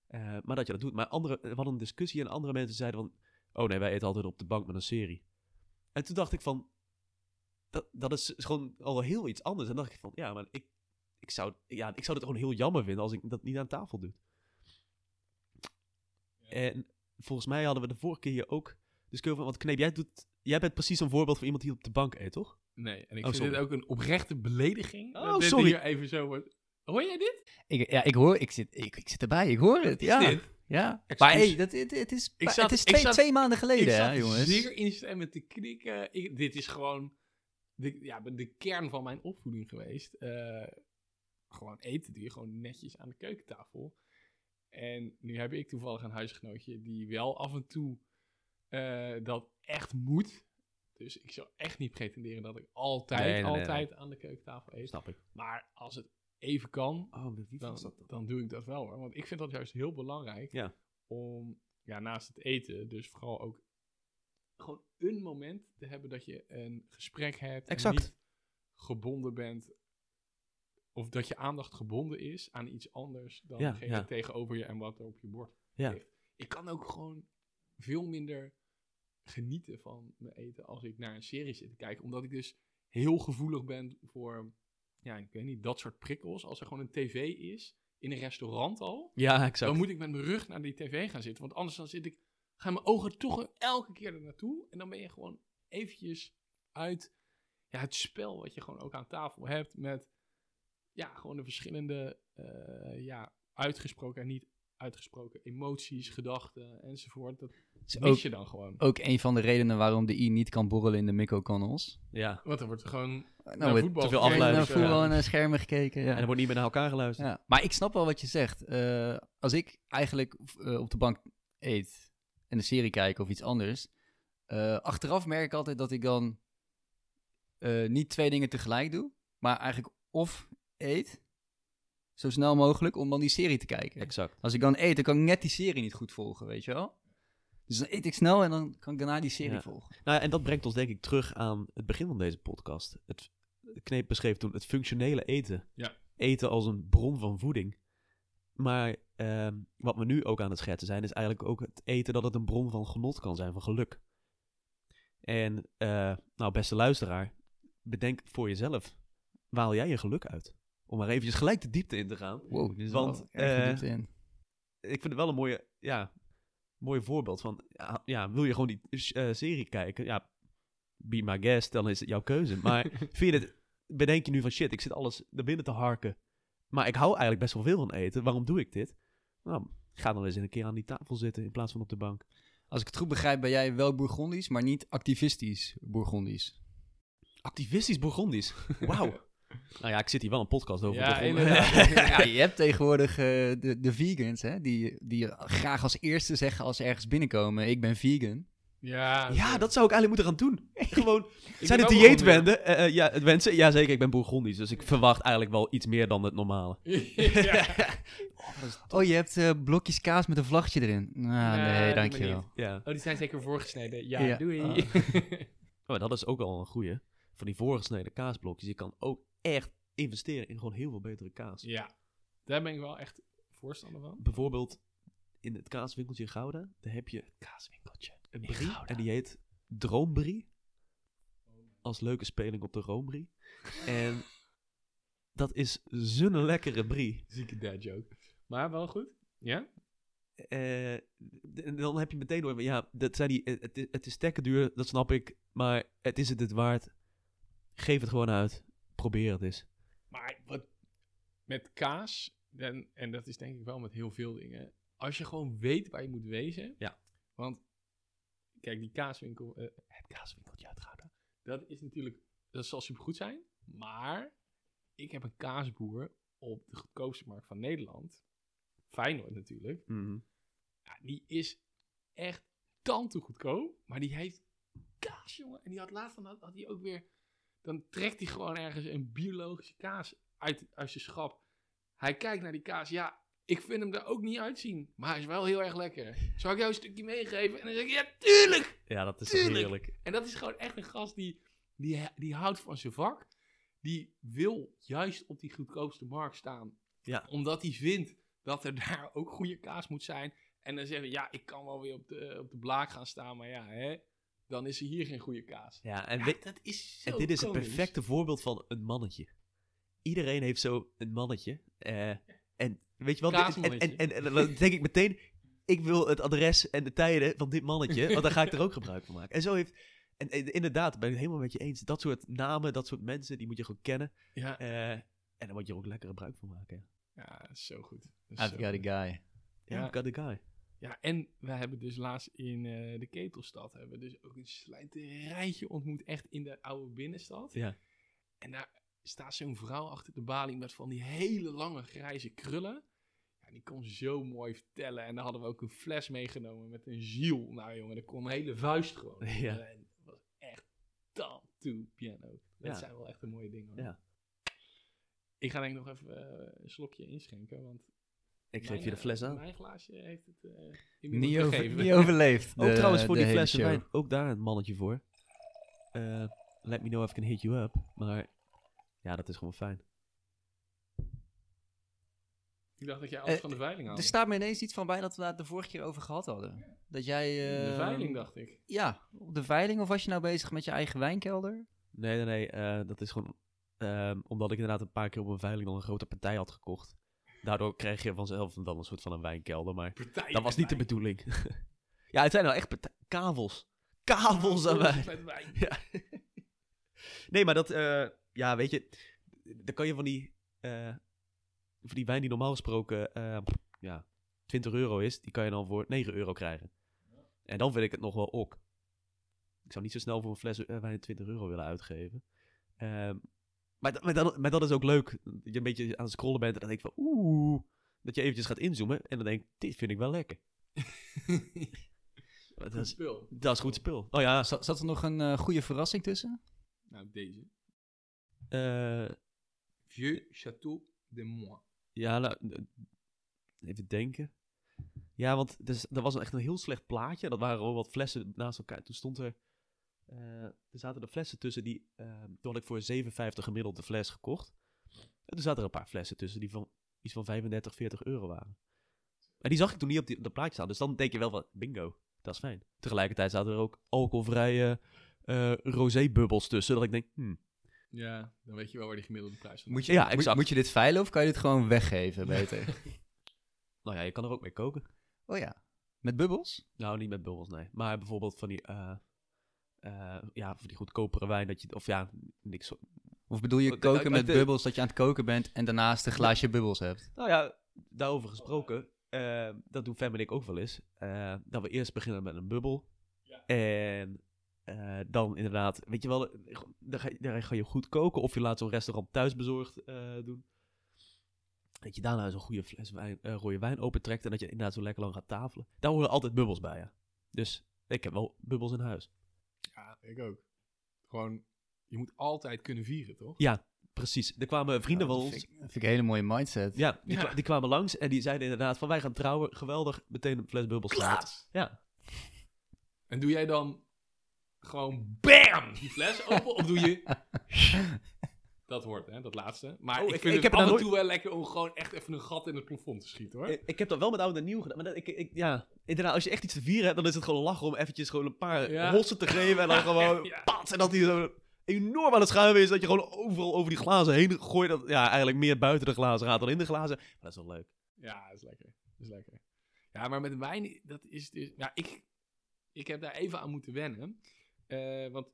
Eh, maar dat je dat doet. Maar andere, we hadden een discussie en andere mensen zeiden van, oh nee, wij eten altijd op de bank met een serie. En toen dacht ik van, dat, dat is gewoon al heel iets anders. En dacht ik van, ja, maar ik, ik, zou, ja, ik zou het gewoon heel jammer vinden als ik dat niet aan tafel doe. En volgens mij hadden we de vorige keer hier ook discussie van, want Kneep, jij, doet, jij bent precies een voorbeeld van iemand die op de bank eet, toch? Nee, en ik Oh, vind sorry. dit ook een oprechte belediging. Oh, dat dit sorry. hier even zo wordt. Hoor jij dit? Ik, ja, ik hoor, ik zit, ik, ik zit erbij, ik hoor het. Is ja, dit? Ja. Excuus. Maar hey, dat, het, het is, Ik het is ik twee, zat- twee maanden geleden, ik hè, jongens. zeer instemmen te knikken. Ik, dit is gewoon de, ja, de kern van mijn opvoeding geweest. Eh, gewoon eten doe je gewoon netjes aan de keukentafel. En nu heb ik toevallig een huisgenootje die wel af en toe eh, dat echt moet. Dus ik zou echt niet pretenderen dat ik altijd, Nee, nee, nee, altijd aan de keukentafel eet. Snap ik. Maar als het even kan, Oh, wie dan, dan doe ik dat wel hoor. Want ik vind dat juist heel belangrijk. Ja. Om ja, naast het eten, dus vooral ook gewoon een moment te hebben dat je een gesprek hebt. Exact. En niet gebonden bent. Of dat je aandacht gebonden is aan iets anders dan Ja, degene ja. tegenover je en wat er op je bord Ja. ligt. Ik kan ook gewoon veel minder genieten van mijn eten als ik naar een serie zit te kijken. Omdat ik dus heel gevoelig ben voor, ja, ik weet niet, dat soort prikkels. Als er gewoon een tv is, in een restaurant al, Ja, exact. dan moet ik met mijn rug naar die tv gaan zitten. Want anders dan zit ik, gaan mijn ogen toch elke keer er naartoe. En dan ben je gewoon eventjes uit ja, het spel wat je gewoon ook aan tafel hebt. Met ja, gewoon de verschillende, eh, ja, uitgesproken en niet uitgesproken emoties, gedachten enzovoort. Dat is mis ook, je dan gewoon. ook een van de redenen waarom de I niet kan borrelen in de Mikko-kanaals. Ja. Want er wordt er gewoon Nou, naar voetbal te veel naar afgeluisterd, voetbal en naar schermen gekeken. Ja. En er wordt niet meer naar elkaar geluisterd. Ja, maar ik snap wel wat je zegt. Eh, als ik eigenlijk eh, op de bank eet en een serie kijk of iets anders, eh, achteraf merk ik altijd dat ik dan eh, niet twee dingen tegelijk doe, maar eigenlijk of eet, zo snel mogelijk, om dan die serie te kijken. Exact. Als ik dan eet, dan kan ik net die serie niet goed volgen, weet je wel? Dus dan eet ik snel en dan kan ik daarna die serie Ja. volgen. Nou, en dat brengt ons denk ik terug aan het begin van deze podcast. Het Kneep beschreef toen het functionele eten. Ja. Eten als een bron van voeding. Maar ehm, wat we nu ook aan het schetsen zijn, is eigenlijk ook het eten dat het een bron van genot kan zijn, van geluk. En, eh, nou, beste luisteraar, bedenk voor jezelf, waar haal jij je geluk uit? Om maar eventjes gelijk de diepte in te gaan. Wow, dit is Want, wel erg de eh, diepte in. ik vind het wel een mooie, ja, mooi voorbeeld van, ja, ja, wil je gewoon die eh, serie kijken? Ja, be my guest, dan is het jouw keuze. Maar vind je het, bedenk je nu van shit, ik zit alles naar binnen te harken. Maar ik hou eigenlijk best wel veel van eten. Waarom doe ik dit? Nou, ga dan eens een keer aan die tafel zitten in plaats van op de bank. Als ik het goed begrijp, ben jij wel Bourgondisch, maar niet activistisch Bourgondisch. Activistisch Bourgondisch. Wauw. Nou ja, ik zit hier wel een podcast over. Ja, je hebt tegenwoordig eh, de, de vegans, hè, die, die graag als eerste zeggen als ze ergens binnenkomen, ik ben vegan. Ja, Ja, dat zou ik eigenlijk moeten gaan doen. Gewoon, Ik zijn het dieetwenden? Eh, eh, ja, het wensen? Jazeker, ik ben bourgondisch, dus ik verwacht eigenlijk wel iets meer dan het normale. ja. Oh, je hebt eh, blokjes kaas met een vlaggetje erin. Nou, Nee, dankjewel. Ja. Oh, die zijn zeker voorgesneden. Ja, Ja. doei. Ah. Oh, dat is ook al een goeie. Van die voorgesneden kaasblokjes. Je kan ook echt investeren in gewoon heel veel betere kaas. ja, daar ben ik wel echt voorstander van. Bijvoorbeeld in het kaaswinkeltje in Gouda, daar heb je kaaswinkeltje. een brie en die heet Droombrie. Als leuke speling op de Roombrie. en dat is zo'n lekkere brie. Zieke dad joke. Maar wel goed. Ja? Eh, en dan heb je meteen door, ja, dat zijn die, het, het is- het is stekken duur, dat snap ik, maar het is het het waard. Geef het gewoon uit. Probeer het eens. Maar wat met kaas, en, en dat is denk ik wel met heel veel dingen. Als je gewoon weet waar je moet wezen. Ja. Want, kijk, die kaaswinkel, eh, het kaaswinkeltje uit Gouda, dat is natuurlijk, dat zal supergoed zijn. Maar, ik heb een kaasboer op de goedkoopste markt van Nederland. Feyenoord natuurlijk. Ja, die is echt tante goedkoop. Maar die heeft kaas, jongen. En die had laatst dan had, had hij ook weer. Dan trekt hij gewoon ergens een biologische kaas uit, uit zijn schap. Hij kijkt naar die kaas. Ja, ik vind hem er ook niet uitzien. Maar hij is wel heel erg lekker. Zal ik jou een stukje meegeven? En dan zeg ik, ja, tuurlijk! Ja, dat is Tuurlijk. heerlijk. En dat is gewoon echt een gast die, die, die houdt van zijn vak. Die wil juist op die goedkoopste markt staan. Ja. Omdat hij vindt dat er daar ook goede kaas moet zijn. En dan zeggen ja, ik kan wel weer op de, op de blaak gaan staan. Maar ja, hè, dan is er hier geen goede kaas. Ja, en, Ja, weet- dat is zo en dit is het perfecte voorbeeld van een mannetje. Iedereen heeft zo een mannetje. eh, en weet je dit- en, en, en, en dan denk ik meteen, ik wil het adres en de tijden van dit mannetje, want daar ga ik er ook gebruik van maken. En zo heeft, en, en inderdaad, ben ik het helemaal met je eens, dat soort namen, dat soort mensen, die moet je gewoon kennen. Ja, eh, en daar moet je er ook lekker gebruik van maken. ja, zo goed. Dat is I've zo got goed. a guy. Ja, Ja. got the guy. Ja, en we hebben dus laatst in eh, de Ketelstad hebben we dus ook een slijterijtje ontmoet, echt in de oude binnenstad. Ja. En daar staat zo'n vrouw achter de balie met van die hele lange grijze krullen. Ja, die kon zo mooi vertellen. En dan hadden we ook een fles meegenomen met een ziel. Nou jongen, dat kon een hele vuist gewoon. Ja. En dat was echt dan to piano. Dat Ja. zijn wel echt een mooie dingen. Hoor. Ja. Ik ga denk ik nog even eh, een slokje inschenken, want Ik geef mijn, je de eh, fles aan. Mijn glaasje heeft het eh inmiddels Niet, over, gegeven. niet overleefd. Ook de- trouwens voor de die flessen wijn, ook daar een mannetje voor. Eh, let me know if I can hit you up. Maar ja, dat is gewoon fijn. Ik dacht dat jij alles Eh, van de veiling Er haalde. staat me ineens iets van bij dat we daar de vorige keer over gehad hadden. Dat jij... de eh, veiling, dacht ik. Ja, op de veiling of was je nou bezig met je eigen wijnkelder? Nee, nee, nee. eh, dat is gewoon ehm, omdat ik inderdaad een paar keer op een veiling dan een grote partij had gekocht. Daardoor kreeg je vanzelf dan een soort van een wijnkelder. Maar dat was niet de bedoeling. ja, het zijn nou echt partij- kavels. Kavels aan wijn. Met wijn. Ja. nee, maar dat, eh, ja, weet je, dan kan je van die, eh, van die wijn die normaal gesproken, eh, ja, 20 euro is, die kan je dan voor 9 euro krijgen. En dan vind ik het nog wel ok. Ik zou niet zo snel voor een fles wijn 20 euro willen uitgeven. Ehm, maar, dat- maar, dat, maar dat is ook leuk. Dat je een beetje aan het scrollen bent en dan denk ik van, oeh, dat je eventjes gaat inzoomen en dan denk ik, dit vind ik wel lekker. dat, is, spul. dat is goed spul. Oh ja, Zat, zat er nog een eh, goede verrassing tussen? Nou, deze. eh Vieux Château de Moi. Ja, nou, even denken. Ja, want dus, er was echt een heel slecht plaatje. Dat waren al wat flessen naast elkaar. Toen stond er... eh, er zaten er flessen tussen die... eh toen had ik voor 57 gemiddeld de fles gekocht. En toen zaten er een paar flessen tussen die van iets van 35, 40 euro waren. En die zag ik toen niet op, die, op dat plaatje staan. Dus dan denk je wel van, bingo, dat is fijn. Tegelijkertijd zaten er ook alcoholvrije eh rosé-bubbels tussen. Dat ik denk, hmm, Ja, dan weet je wel waar die gemiddelde prijs van Moet je, Ja, exact. moet je dit veilen of kan je dit gewoon weggeven beter? nou ja, je kan er ook mee koken. oh ja. Met bubbels? Nou, niet met bubbels, nee. Maar bijvoorbeeld van die, eh, eh, ja, van die goedkopere wijn dat je, of ja, niks. Of bedoel je koken met bubbels dat je aan het koken bent en daarnaast een glaasje bubbels hebt? Nou ja, daarover gesproken, eh, dat doen Fem en ik ook wel eens. eh, dat we eerst beginnen met een bubbel. Ja. En eh, dan inderdaad, weet je wel, dan ga, je- dan ga je goed koken of je laat zo'n restaurant thuisbezorgd eh doen. Dat je daarna zo'n goede fles wijn, rode wijn opentrekt en dat je inderdaad zo lekker lang gaat tafelen. Daar horen altijd bubbels bij, ja. Dus Ik heb wel bubbels in huis. Ik ook. Gewoon, je moet altijd kunnen vieren, toch? Ja, precies. Er kwamen vrienden Ja, van ons. vind ik- Dat vind ik een hele mooie mindset. Ja, die, Ja. kwa- die kwamen langs en die zeiden inderdaad van wij gaan trouwen. Geweldig, meteen een fles bubbels slaat. Ja. En doe jij dan gewoon BAM! Die fles open? of doe je... Dat hoort, hè, dat laatste. Maar Oh, ik, ik- vind ik het heb af en toe wel lekker om gewoon echt even een gat in het plafond te schieten, hoor. Ik, ik heb dat wel met oud en nieuw gedaan. Maar dat, ik, ik, ja, inderdaad, als je echt iets te vieren hebt, dan is het gewoon lachen om eventjes gewoon een paar Ja. hossen te geven. En dan gewoon Ja. pats. En dat hij zo enorm aan het schuiven is. Dat je gewoon overal over die glazen heen gooit. Dat ja, eigenlijk meer buiten de glazen gaat dan in de glazen. Maar dat is wel leuk. Ja, dat is lekker. Dat is lekker. Ja, maar met wijn, dat is dus... Ja, ik, ik heb daar even aan moeten wennen. Eh, want,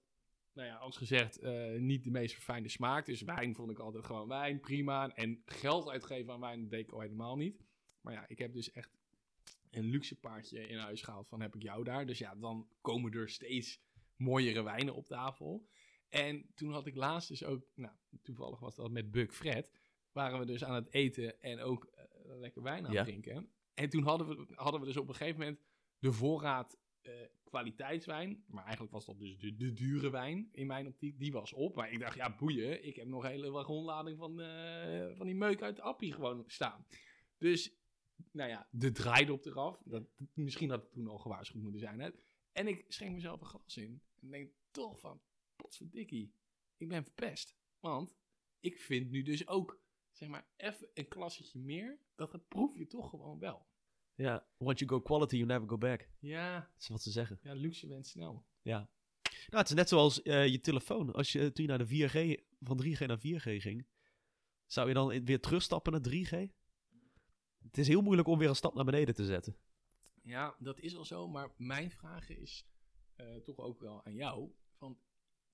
nou ja, als gezegd, eh, niet de meest verfijnde smaak. Dus wijn vond ik altijd gewoon wijn, prima. En geld uitgeven aan wijn, deed ik al helemaal niet. Maar ja, ik heb dus echt een luxe paardje in huis gehaald van heb ik jou daar. Dus ja, dan komen er steeds mooiere wijnen op tafel. En toen had ik laatst dus ook, nou, toevallig was dat met Buck Fred, waren we dus aan het eten en ook eh, lekker wijn aan Ja. het drinken. En toen hadden we, hadden we dus op een gegeven moment de voorraad eh, kwaliteitswijn, maar eigenlijk was dat dus de, de dure wijn in mijn optiek, die was op. Maar ik dacht, ja boeien, ik heb nog een hele wagonlading van, eh, van die meuk uit de appie gewoon staan. Dus, nou ja, de draaide op eraf. Dat, misschien had het toen al gewaarschuwd moeten zijn. Hè? En ik schenk mezelf een glas in. En denk toch van, potverdikkie, ik ben verpest. Want ik vind nu dus ook, zeg maar, even een klassetje meer. Dat, dat proef je toch gewoon wel. Ja, once you go quality, you never go back. Ja, Dat is wat ze zeggen. ja luxe went snel. Ja. Nou, het is net zoals eh, je telefoon. Als je toen je naar de 4G, van 3G naar 4G ging, zou je dan weer terugstappen naar 3G? Het is heel moeilijk om weer een stap naar beneden te zetten. Ja, dat is wel zo. Maar mijn vraag is eh, toch ook wel aan jou. Van,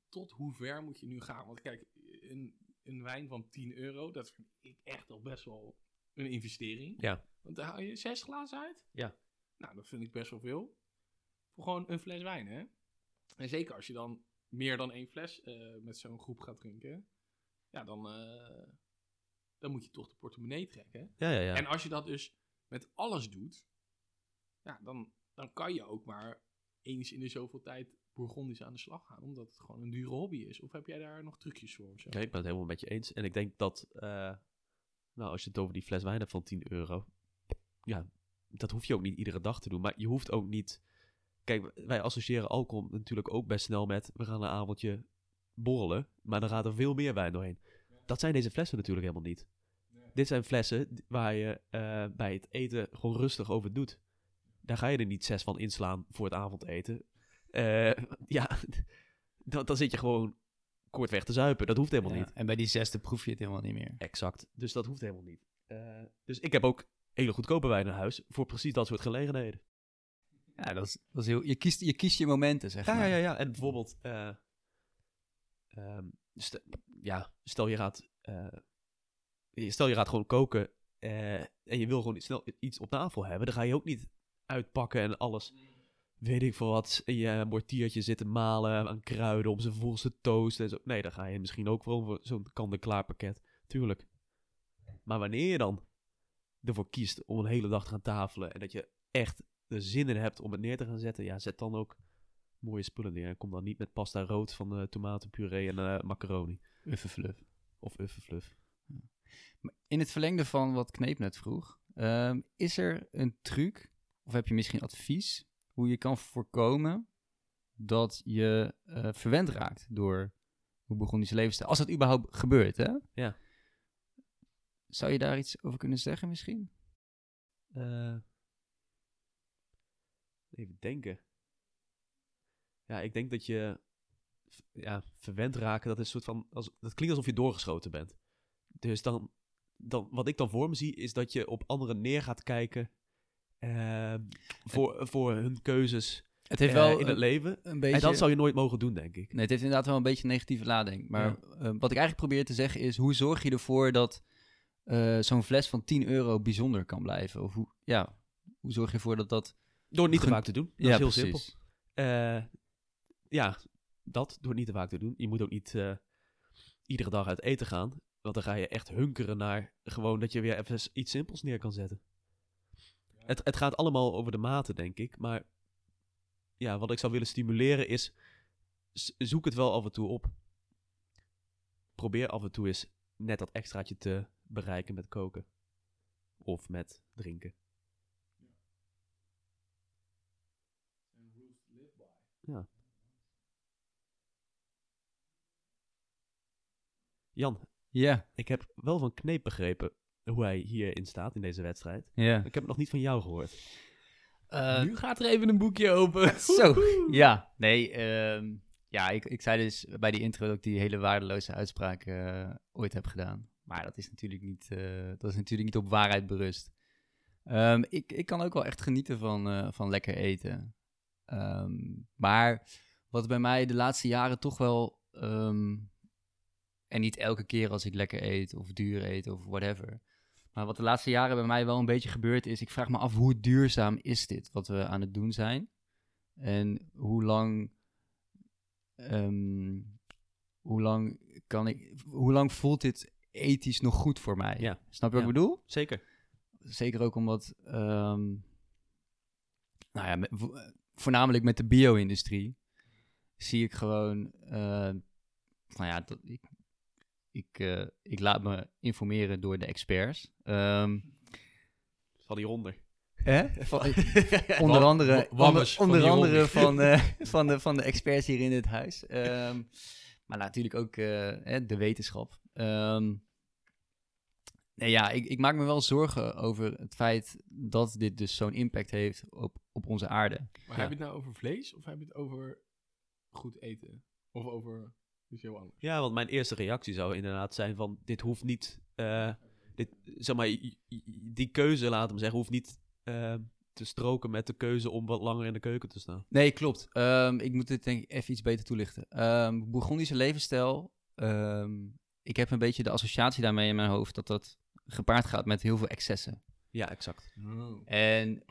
tot hoe ver moet je nu gaan? Want kijk, een, een wijn van 10 euro, dat vind ik echt al best wel een investering. Ja. Want daar haal je zes glazen uit. Ja. Nou, dat vind ik best wel veel. Voor gewoon een fles wijn, hè? En zeker als je dan meer dan één fles eh, met zo'n groep gaat drinken. Ja, dan, eh, dan moet je toch de portemonnee trekken. Ja, ja, ja. En als je dat dus met alles doet, ja, dan, dan kan je ook maar eens in de zoveel tijd Bourgondisch aan de slag gaan. Omdat het gewoon een dure hobby is. Of heb jij daar nog trucjes voor? Of zo? Nee, ik ben het helemaal met je eens. En ik denk dat, eh, nou, als je het over die fles wijn hebt van 10 euro, ja, dat hoef je ook niet iedere dag te doen. Maar je hoeft ook niet. Kijk, wij associëren alcohol natuurlijk ook best snel met. We gaan een avondje borrelen, maar dan gaat er veel meer wijn doorheen. Dat zijn deze flessen natuurlijk helemaal niet. Dit zijn flessen waar je eh, bij het eten gewoon rustig over doet. Daar ga je er niet zes van inslaan voor het avondeten. Eh, ja, dan, dan zit je gewoon kortweg te zuipen. Dat hoeft helemaal Ja, niet. En bij die zesde proef je het helemaal niet meer. Exact. Dus dat hoeft helemaal niet. Eh, dus ik heb ook hele goedkope wijn in huis voor precies dat soort gelegenheden. Ja, dat is, dat is heel... Je kiest, je kiest je momenten, zeg Ja, maar. ja, ja. En bijvoorbeeld, eh, ehm, st- ja, stel je gaat, eh, stel je gaat gewoon koken en je wil gewoon snel iets op tafel hebben, dan ga je ook niet uitpakken en alles, weet ik veel wat, in je mortiertje zitten malen aan kruiden om ze vervolgens te toasten en zo. Nee, dan ga je misschien ook voor zo'n kant-en-klaar pakket. Tuurlijk. Maar wanneer je dan ervoor kiest om een hele dag te gaan tafelen en dat je echt de zin in hebt om het neer te gaan zetten, ja, zet dan ook mooie spullen neer. En kom dan niet met pasta rood van eh tomatenpuree en eh, macaroni. Uffenfluff. Of uffenfluff. In het verlengde van wat Kneep net vroeg, ehm, is er een truc, of heb je misschien advies, hoe je kan voorkomen dat je eh, verwend raakt door hoe Burgondische levensstijl? Als dat überhaupt gebeurt, hè? Ja. Zou je daar iets over kunnen zeggen misschien? Eh, even denken. Ja, ik denk dat je ja, verwend raken, dat is een soort van, als, dat klinkt alsof je doorgeschoten bent. Dus dan, dan, wat ik dan voor me zie, is dat je op anderen neer gaat kijken ehm, voor, voor hun keuzes Het heeft eh, wel in het leven. een beetje... En dat zou je nooit mogen doen, denk ik. Nee, het heeft inderdaad wel een beetje een negatieve lading. Maar eh, wat ik eigenlijk probeer te zeggen is, hoe zorg je ervoor dat eh, zo'n fles van 10 euro bijzonder kan blijven? Of hoe, ja, hoe zorg je ervoor dat dat... Door niet te vaak te doen. Dat ja, is heel precies. simpel. Eh, ja, dat door niet te vaak te doen. Je moet ook niet eh, iedere dag uit eten gaan. Want dan ga je echt hunkeren naar gewoon dat je weer even iets simpels neer kan zetten. Het, het gaat allemaal over de mate, denk ik. Maar ja, wat ik zou willen stimuleren is, zoek het wel af en toe op. Probeer af en toe eens net dat extraatje te bereiken met koken. Of met drinken. Ja. Jan, Ja, ik heb wel van Kneep begrepen hoe hij hierin staat in deze wedstrijd. ja. Ik heb het nog niet van jou gehoord. Eh, nu gaat er even een boekje open. Zo, ja. Nee, ehm, ja, ik, ik zei dus bij die intro dat ik die hele waardeloze uitspraak eh, ooit heb gedaan. Maar dat is natuurlijk niet, eh, dat is natuurlijk niet op waarheid berust. Ehm, ik, ik kan ook wel echt genieten van, eh, van lekker eten. Ehm, maar wat bij mij de laatste jaren toch wel... ehm, en niet elke keer als ik lekker eet of duur eet of whatever... Maar wat de laatste jaren bij mij wel een beetje gebeurd is, ik vraag me af hoe duurzaam is dit wat we aan het doen zijn? En hoe lang, ehm, hoe lang kan ik, hoe lang voelt dit ethisch nog goed voor mij? Ja. Snap je wat Ja. ik bedoel? Zeker. Zeker ook omdat, ehm, nou ja, met- voornamelijk met de bio-industrie zie ik gewoon, eh, nou ja, dat, ik, ik, eh, ik laat me informeren door de experts. Ehm, Van hieronder. Hè? onder andere, wammers onder, van onder andere van, eh, van, de, van de experts hier in het huis. Ehm, maar natuurlijk ook eh, hè, de wetenschap. Ehm, nee, ja, ik, ik maak me wel zorgen over het feit dat dit dus zo'n impact heeft op, op onze aarde. Maar Ja. heb je het nou over vlees of heb je het over goed eten? Of over iets heel anders? Ja, want mijn eerste reactie zou inderdaad zijn van... Dit hoeft niet... eh, dit, zeg maar, die keuze, laten we zeggen, hoeft niet eh, te stroken met de keuze om wat langer in de keuken te staan. Nee, klopt. Ehm, ik moet dit denk ik even iets beter toelichten. Ehm Bourgondische levensstijl. ehm, ik heb een beetje de associatie daarmee in mijn hoofd dat dat gepaard gaat met heel veel excessen. Ja, exact. Oh, En.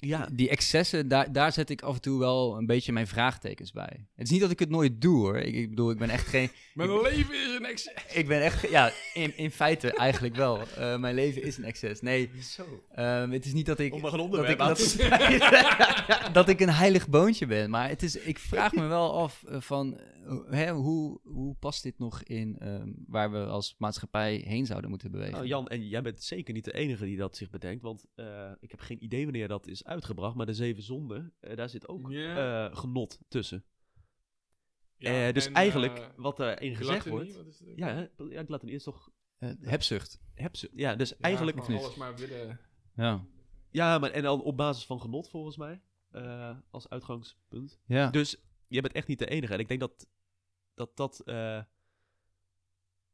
Ja, die excessen, daar, daar zet ik af en toe wel een beetje mijn vraagtekens bij. Het is niet dat ik het nooit doe hoor. Ik, ik bedoel, ik ben echt geen. Mijn leven is een ex... Ik ben echt. Ja, in, in feite eigenlijk wel. Eh, mijn leven is een excess. Nee, Zo. ehm, het is niet dat ik. om een dat ik, dat, dat ik een heilig boontje ben. Maar het is, ik vraag me wel af eh, van hè, hoe, hoe past dit nog in ehm, waar we als maatschappij heen zouden moeten bewegen? Nou, Jan, en jij bent zeker niet de enige die dat zich bedenkt. Want eh, ik heb geen idee wanneer dat is uitgebracht. Maar de Zeven Zonden, eh, daar zit ook eh, genot tussen. Ja, Eh, dus en, eigenlijk, wat erin gezegd wordt... wat is het? Ja, hè, ja, gluttony is toch... Hebzucht. Hebzucht. Ja, dus Ja, eigenlijk... alles maar willen... Ja. Ja, maar en dan op basis van genot volgens mij. eh, als uitgangspunt. Ja. Dus je bent echt niet de enige. En ik denk dat dat... dat eh,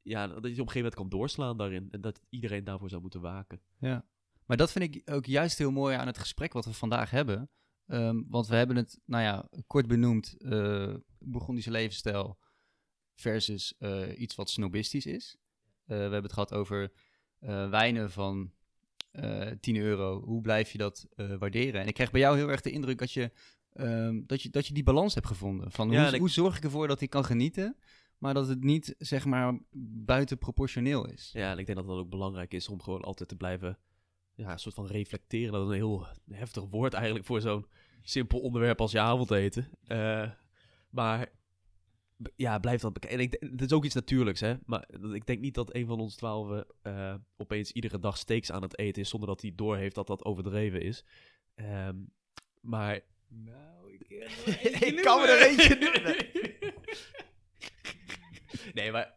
ja, dat je op een gegeven moment kan doorslaan daarin. En dat iedereen daarvoor zou moeten waken. Ja, maar dat vind ik ook juist heel mooi aan het gesprek wat we vandaag hebben. Ehm, want we hebben het, nou ja, kort benoemd, Bourgondische levensstijl versus eh, iets wat snobistisch is. We hebben het gehad over wijnen van eh 10 euro. Hoe blijf je dat waarderen? En ik krijg bij jou heel erg de indruk dat je, ehm, dat je, dat je die balans hebt gevonden. Van Ja, hoe, ik- hoe zorg ik ervoor dat ik kan genieten, maar dat het niet, zeg maar, buiten proportioneel is. Ja, en ik denk dat het ook belangrijk is om gewoon altijd te blijven... Ja, een soort van reflecteren. Dat is een heel heftig woord eigenlijk voor zo'n simpel onderwerp als je avondeten. Eh, maar ja, blijf dat bekijken. En ik, het is ook iets natuurlijks, hè. Maar dat- ik denk niet dat een van ons twaalf eh, opeens iedere dag steaks aan het eten is... zonder dat hij doorheeft dat dat overdreven is. Ehm, maar Nou, ik, Ik kan me er eentje noemen. Nee, maar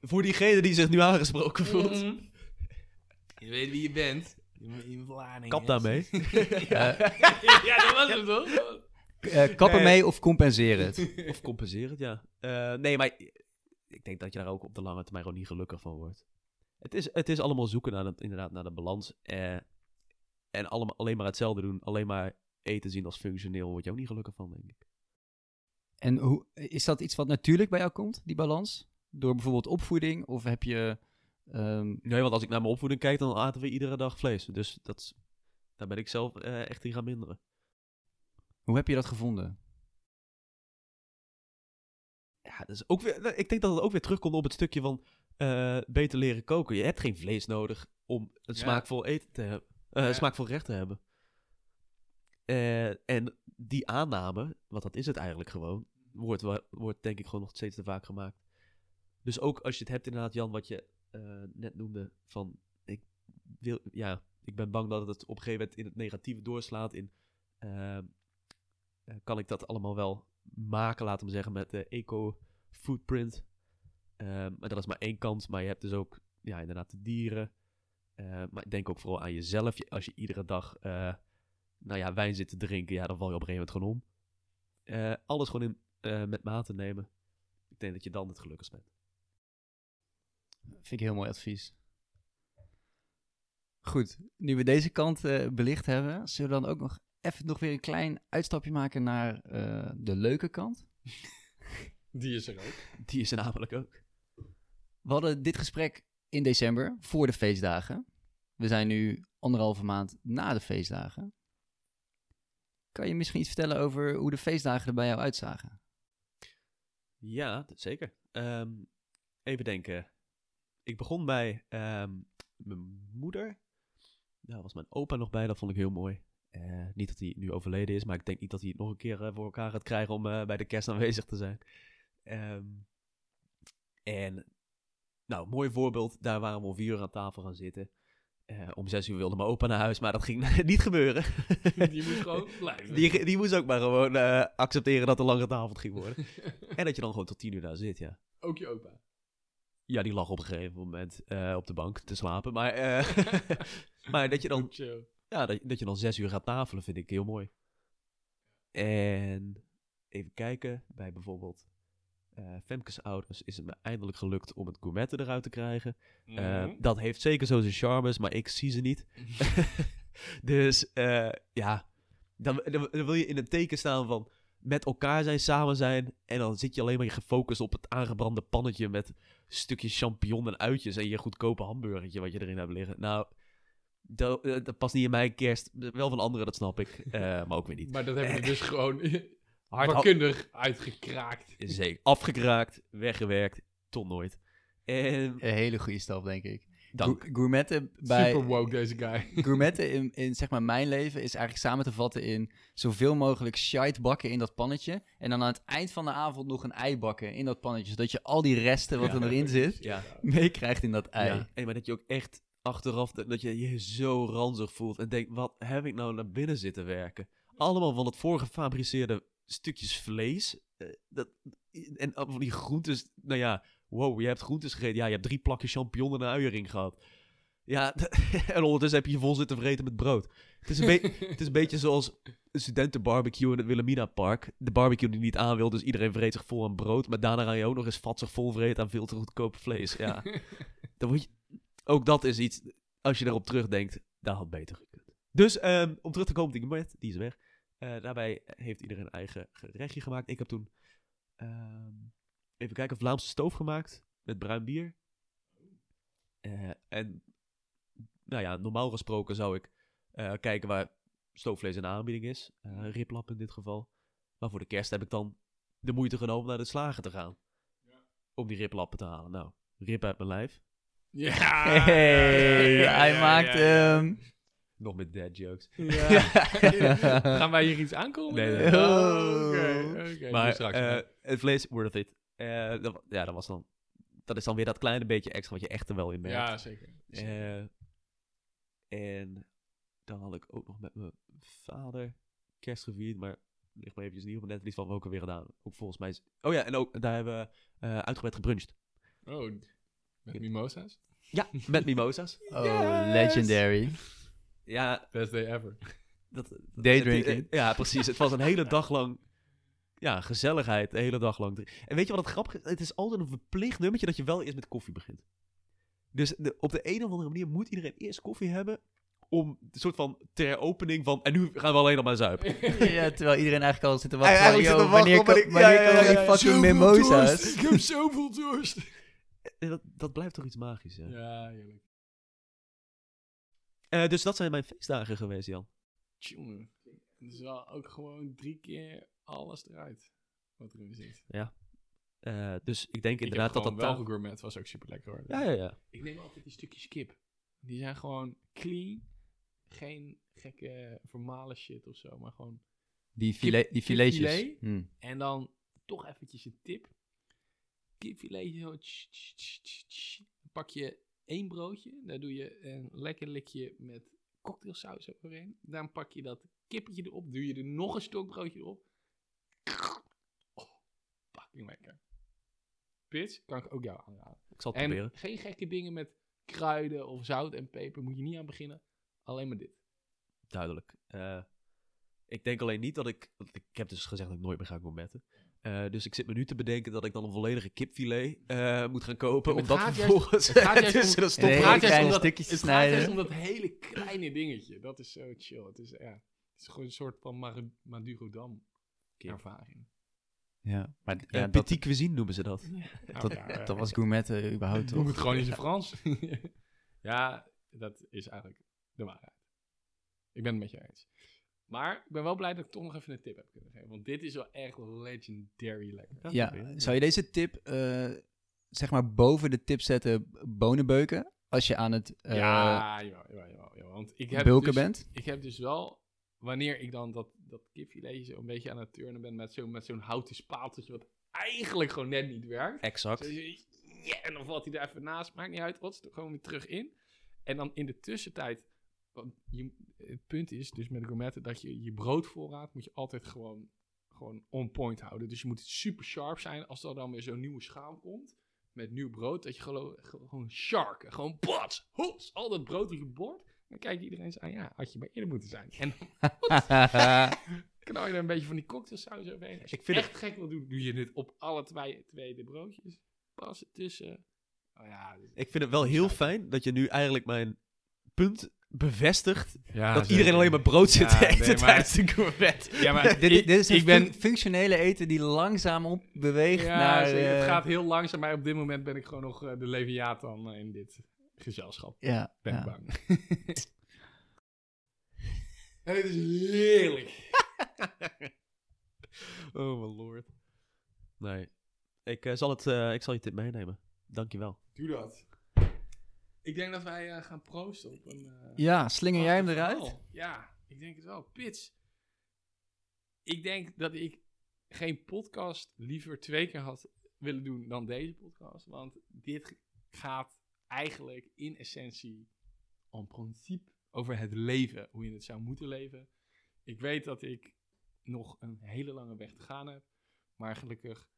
voor diegene die zich nu aangesproken voelt, Mhm. Je weet wie je bent. Je Vlaardingen. kap daarmee. Ja. ja, dat was het toch? Eh, kappen Nee. mee of compenseren het. Of compenseren het, ja. Eh, nee, maar ik denk dat je daar ook op de lange termijn gewoon niet gelukkig van wordt. Het is, het is allemaal zoeken naar, het, inderdaad, naar de balans. eh, en allemaal, alleen maar hetzelfde doen, alleen maar eten zien als functioneel, word je ook niet gelukkig van, denk ik. En hoe, is dat iets wat natuurlijk bij jou komt, die balans? Door bijvoorbeeld opvoeding? Of heb je... ehm, Nee, want als ik naar mijn opvoeding kijk, dan aten we iedere dag vlees. Dus dat, daar ben ik zelf eh, echt in gaan minderen. hoe heb je dat gevonden? Ja, dat is ook weer, ik denk dat het ook weer terugkomt op het stukje van eh, beter leren koken. Je hebt geen vlees nodig om een Ja. smaakvol eten te hebben. eh, Ja. smaakvol recht te hebben. Eh, en die aanname, want dat is het eigenlijk gewoon, wordt, wordt denk ik gewoon nog steeds te vaak gemaakt. Dus ook als je het hebt inderdaad, Jan, wat je eh, net noemde, van ik wil, ja, ik ben bang dat het op een gegeven moment in het negatieve doorslaat in, eh, kan ik dat allemaal wel maken, laten we zeggen, met de eco-footprint. Ehm, maar dat is maar één kant, maar je hebt dus ook, ja, inderdaad de dieren. Maar denk ook vooral aan jezelf. Je- Als je iedere dag, nou ja, wijn zit te drinken, ja, dan val je op een gegeven moment gewoon om. Eh, alles gewoon in, eh, met mate nemen. Ik denk dat je dan het gelukkigst bent. Vind ik heel mooi advies. Goed, nu we deze kant eh, belicht hebben, zullen we dan ook nog even nog weer een klein uitstapje maken naar eh, de leuke kant. Die is er ook. Die is er namelijk ook. We hadden dit gesprek in december, voor de feestdagen. We zijn nu anderhalve maand na de feestdagen. Kan je misschien iets vertellen over hoe de feestdagen er bij jou uitzagen? Ja, zeker. Ehm, even denken. Ik begon bij ehm, mijn moeder. Daar was mijn opa nog bij, dat vond ik heel mooi. Eh, niet dat hij nu overleden is, maar ik denk niet dat hij het nog een keer eh, voor elkaar gaat krijgen om eh, bij de kerst aanwezig te zijn. Ehm, en, nou, mooi voorbeeld. Daar waren we om vier uur aan tafel gaan zitten. Eh, om zes uur wilde mijn opa naar huis, maar dat ging niet gebeuren. Die moet gewoon blijven. Die, die moest ook maar gewoon eh, accepteren dat er lang getafeld ging worden. en dat je dan gewoon tot tien uur daar zit, ja. Ook je opa. Ja, die lag op een gegeven moment eh, op de bank te slapen. Maar, maar dat, je dan, ja, dat, dat je dan zes uur gaat tafelen, vind ik heel mooi. En even kijken, bij bijvoorbeeld eh Femke's ouders is het me eindelijk gelukt om het gourmetten eruit te krijgen. Eh, Mhm. dat heeft zeker zo zijn charmes, maar ik zie ze niet. dus eh, ja, dan, dan, wil je in het teken staan van met elkaar zijn, samen zijn. En dan zit je alleen maar gefocust op het aangebrande pannetje met stukjes champignon en uitjes en je goedkope hamburgertje wat je erin hebt liggen. Nou, dat, dat past niet in mijn kerst. Wel van anderen, dat snap ik. maar ook weer niet. Maar dat hebben we dus gewoon Hard vakkundig uitgekraakt. Zeker. Afgekraakt, weggewerkt, tot nooit. En Een hele goede stap, denk ik. dank. Gour- Gourmetten bij, Super woke deze guy. gourmetten in, in zeg maar mijn leven is eigenlijk samen te vatten in zoveel mogelijk shite bakken in dat pannetje. En dan aan het eind van de avond nog een ei bakken in dat pannetje. Zodat je al die resten wat Ja. er erin zit, Ja. meekrijgt in dat ei. Ja. Hey, maar dat je ook echt achteraf, dat dat je je zo ranzig voelt en denkt, wat heb ik nou naar binnen zitten werken? Allemaal van het voorgefabriceerde stukjes vlees. eh, dat, en van die groentes, nou ja, wow, je hebt groentes gegeten. Ja, je hebt drie plakjes champignon en een uiering gehad. Ja, en ondertussen heb je je vol zitten vreten met brood. Het is een, be- het is een beetje zoals een studentenbarbecue in het Wilhelmina Park. De barbecue die niet aan wil, dus iedereen vreet zich vol aan brood. Maar daarna ga je ook nog eens vatzig vol vreten aan veel te goedkope vlees. Ja, dan word je, ook dat is iets, als je erop terugdenkt, dat had beter gekund. Dus ehm, om terug te komen op die is weg. Eh, daarbij heeft iedereen een eigen gerechtje gemaakt. Ik heb toen, ehm, even kijken, Vlaamse stoof gemaakt met bruin bier. Eh, en, nou ja, normaal gesproken zou ik eh, kijken waar stoofvlees in de aanbieding is. Riplap in dit geval. Maar voor de kerst heb ik dan de moeite genomen naar de slager te gaan. Om die riplappen te halen. Nou, rip uit mijn lijf. Ja. Hey, Ja, ja, hij ja, maakt ja, ja. Nog met dad jokes. Ja. Gaan wij hier iets aankomen? Nee, nee, nee. Oh, Oké, maar straks eh, maar. het vlees, worth it. Eh, dat, ja, dat was dan... Dat is dan weer dat kleine beetje extra wat je echt er wel in merkt. ja, zeker. Eh, en dan had ik ook nog met mijn vader kerst gevierd, maar ligt me eventjes niet op mijn netvlies van welke weer gedaan. Ook volgens mij is... Oh ja, en ook daar hebben we eh uitgebreid gebruncht. Oh, met mimosa's? Ja, met mimosa's. Oh, Yes! legendary. Ja, Best day ever. dat... dat- Daydrinking. het- Ja, precies. Het was een hele dag lang... Ja, gezelligheid, de hele dag lang. En weet je wat het grappige is? Het is altijd een verplicht nummertje dat je wel eerst met koffie begint. Dus de, op de een of andere manier moet iedereen eerst koffie hebben om een soort van ter opening van... En nu gaan we alleen nog maar zuipen. ja, terwijl iedereen eigenlijk al zit te wachten. van, eigenlijk zit yo, te wachten wanneer op ko- wanneer- wanneer ja, ja, komen ja, die ja. fucking mimosa's? Ik heb zoveel dorst. En dat, dat blijft toch iets magisch, ja. Ja, heerlijk. Eh, dus dat zijn mijn feestdagen geweest, Jan. Tjonge. Het is wel ook gewoon drie keer alles eruit. Wat erin zit. Eh, dus ik denk Ik inderdaad dat dat... wel gegourmet. was ook super lekker hoor. Ja, ja, ja. Ik neem altijd die stukjes kip. Die zijn gewoon clean. geen gekke formale shit of zo, maar gewoon... Die, filet, die filetjes. kipfilet? Mm. En dan toch eventjes een tip. Kipfiletje zo. tsch, tsch, tsch, tsch, tsch. Dan pak je één broodje. Daar doe je een lekker likje met cocktailsaus overheen. Dan pak je dat kippetje erop. Doe je er nog een stokbroodje erop. Oh, fucking lekker. Pits, kan ik ook jou aanraden. Ik zal het En proberen. geen gekke dingen met kruiden of zout en peper. Moet je niet aan beginnen. Alleen maar dit. Duidelijk. Eh, ik denk alleen niet dat ik... Ik heb dus gezegd dat ik nooit meer ga gourmetten. Eh, dus ik zit me nu te bedenken dat ik dan een volledige kipfilet eh, moet gaan kopen. Ja, om dat vervolgens het gaat juist tussen om- het Nee, kleine om dat- het snijden. gaat juist om dat hele kleine dingetje. Dat is zo chill. Het is, ja, het is gewoon een soort van Mar- Madurodam ervaring. Ja, maar Ja, ja, dat, petit cuisine noemen ze dat. dat, dat was gourmetten überhaupt Noem het gewoon in zijn Frans. ja, dat is eigenlijk de waarheid. Ik ben het met je eens. Maar ik ben wel blij dat ik toch nog even een tip heb kunnen geven. Want dit is wel echt legendary lekker. Ja, zou je deze tip, eh, zeg maar, boven de tip zetten bonenbeuken? Als je aan het eh, ja, jawel, jawel, jawel, jawel. Want ik heb bulken dus, bent? Ik heb dus wel, wanneer ik dan dat, dat kipfiletje zo een beetje aan het turnen ben met zo'n met zo'n houten spateltje, wat eigenlijk gewoon net niet werkt. Exact. En dan valt hij er even naast, maakt niet uit, wat, er gewoon weer terug in. En dan in de tussentijd, je, het punt is dus met de gourmetten dat je je broodvoorraad moet je altijd gewoon, gewoon on point houden. Dus je moet super sharp zijn als er dan weer zo'n nieuwe schaal komt met nieuw brood, dat je gewoon, gewoon sharken, gewoon bats, hops, al dat brood op je bord. Dan kijkt iedereen eens aan, ja, had je maar eerder moeten zijn. En knal je er een beetje van die cocktailsaus overheen. Als je Ik vind echt gek wil doen, doe je dit op alle twee, twee de broodjes. Pas ertussen. Oh ja, Ik vind het wel heel fijn dat je nu eigenlijk mijn punt bevestigt. ja dat iedereen alleen maar brood zit Ja, te eten nee, maar- tijdens de gourmet. Ja, maar dit, ik, dit is een ik ben... fun- functionele eten die langzaam op beweegt Ja, naar... zeker. het eh, gaat heel langzaam, maar op dit moment ben ik gewoon nog eh, de Leviathan eh, in dit gezelschap. Ja, Ben ik bang. en het is heerlijk. oh mijn lord. Nee. Ik, zal het, eh, ik zal je tip meenemen. Dankjewel. Doe dat. Ik denk dat wij eh, gaan proosten op een... eh, Ja, slinger jij hem eruit? verhaal. Ja, ik denk het wel. Pits. Ik denk dat ik geen podcast liever twee keer had willen doen dan deze podcast. Want dit gaat eigenlijk in essentie, en principe, over het leven. Hoe je het zou moeten leven. Ik weet dat ik nog een hele lange weg te gaan heb. Maar gelukkig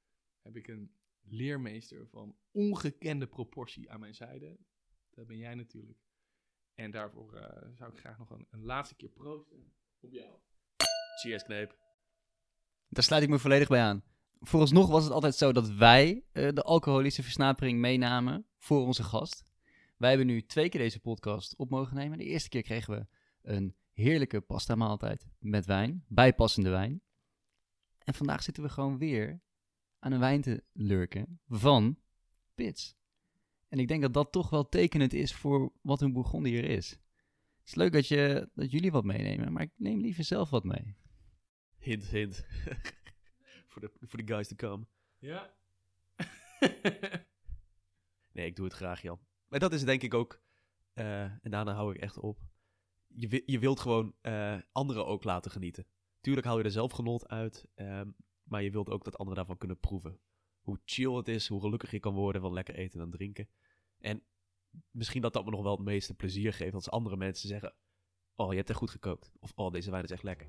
heb ik een leermeester van ongekende proportie aan mijn zijde. Dat ben jij natuurlijk. En daarvoor eh, zou ik graag nog een, een laatste keer proosten op jou. Cheers, Kneep. Daar sluit ik me volledig bij aan. Vooralsnog was het altijd zo dat wij eh, de alcoholische versnapering meenamen voor onze gast. Wij hebben nu twee keer deze podcast op mogen nemen. De eerste keer kregen we een heerlijke pasta maaltijd met wijn, bijpassende wijn. En vandaag zitten we gewoon weer aan een wijn te lurken van Pits. En ik denk dat dat toch wel tekenend is voor wat een Bourgondier is. Het is leuk dat, je, dat jullie wat meenemen, maar ik neem liever zelf wat mee. Hint, hint. voor, de, voor de guys to come. Ja. Nee, ik doe het graag, Jan. Maar dat is denk ik ook... eh, en daarna hou ik echt op. Je, je wilt gewoon eh, anderen ook laten genieten. Tuurlijk haal je er zelf genot uit. ehm, maar je wilt ook dat anderen daarvan kunnen proeven. Hoe chill het is, hoe gelukkig je kan worden van lekker eten en drinken. En misschien dat dat me nog wel het meeste plezier geeft als andere mensen zeggen... Oh, je hebt echt goed gekookt. Of, oh, deze wijn is echt lekker.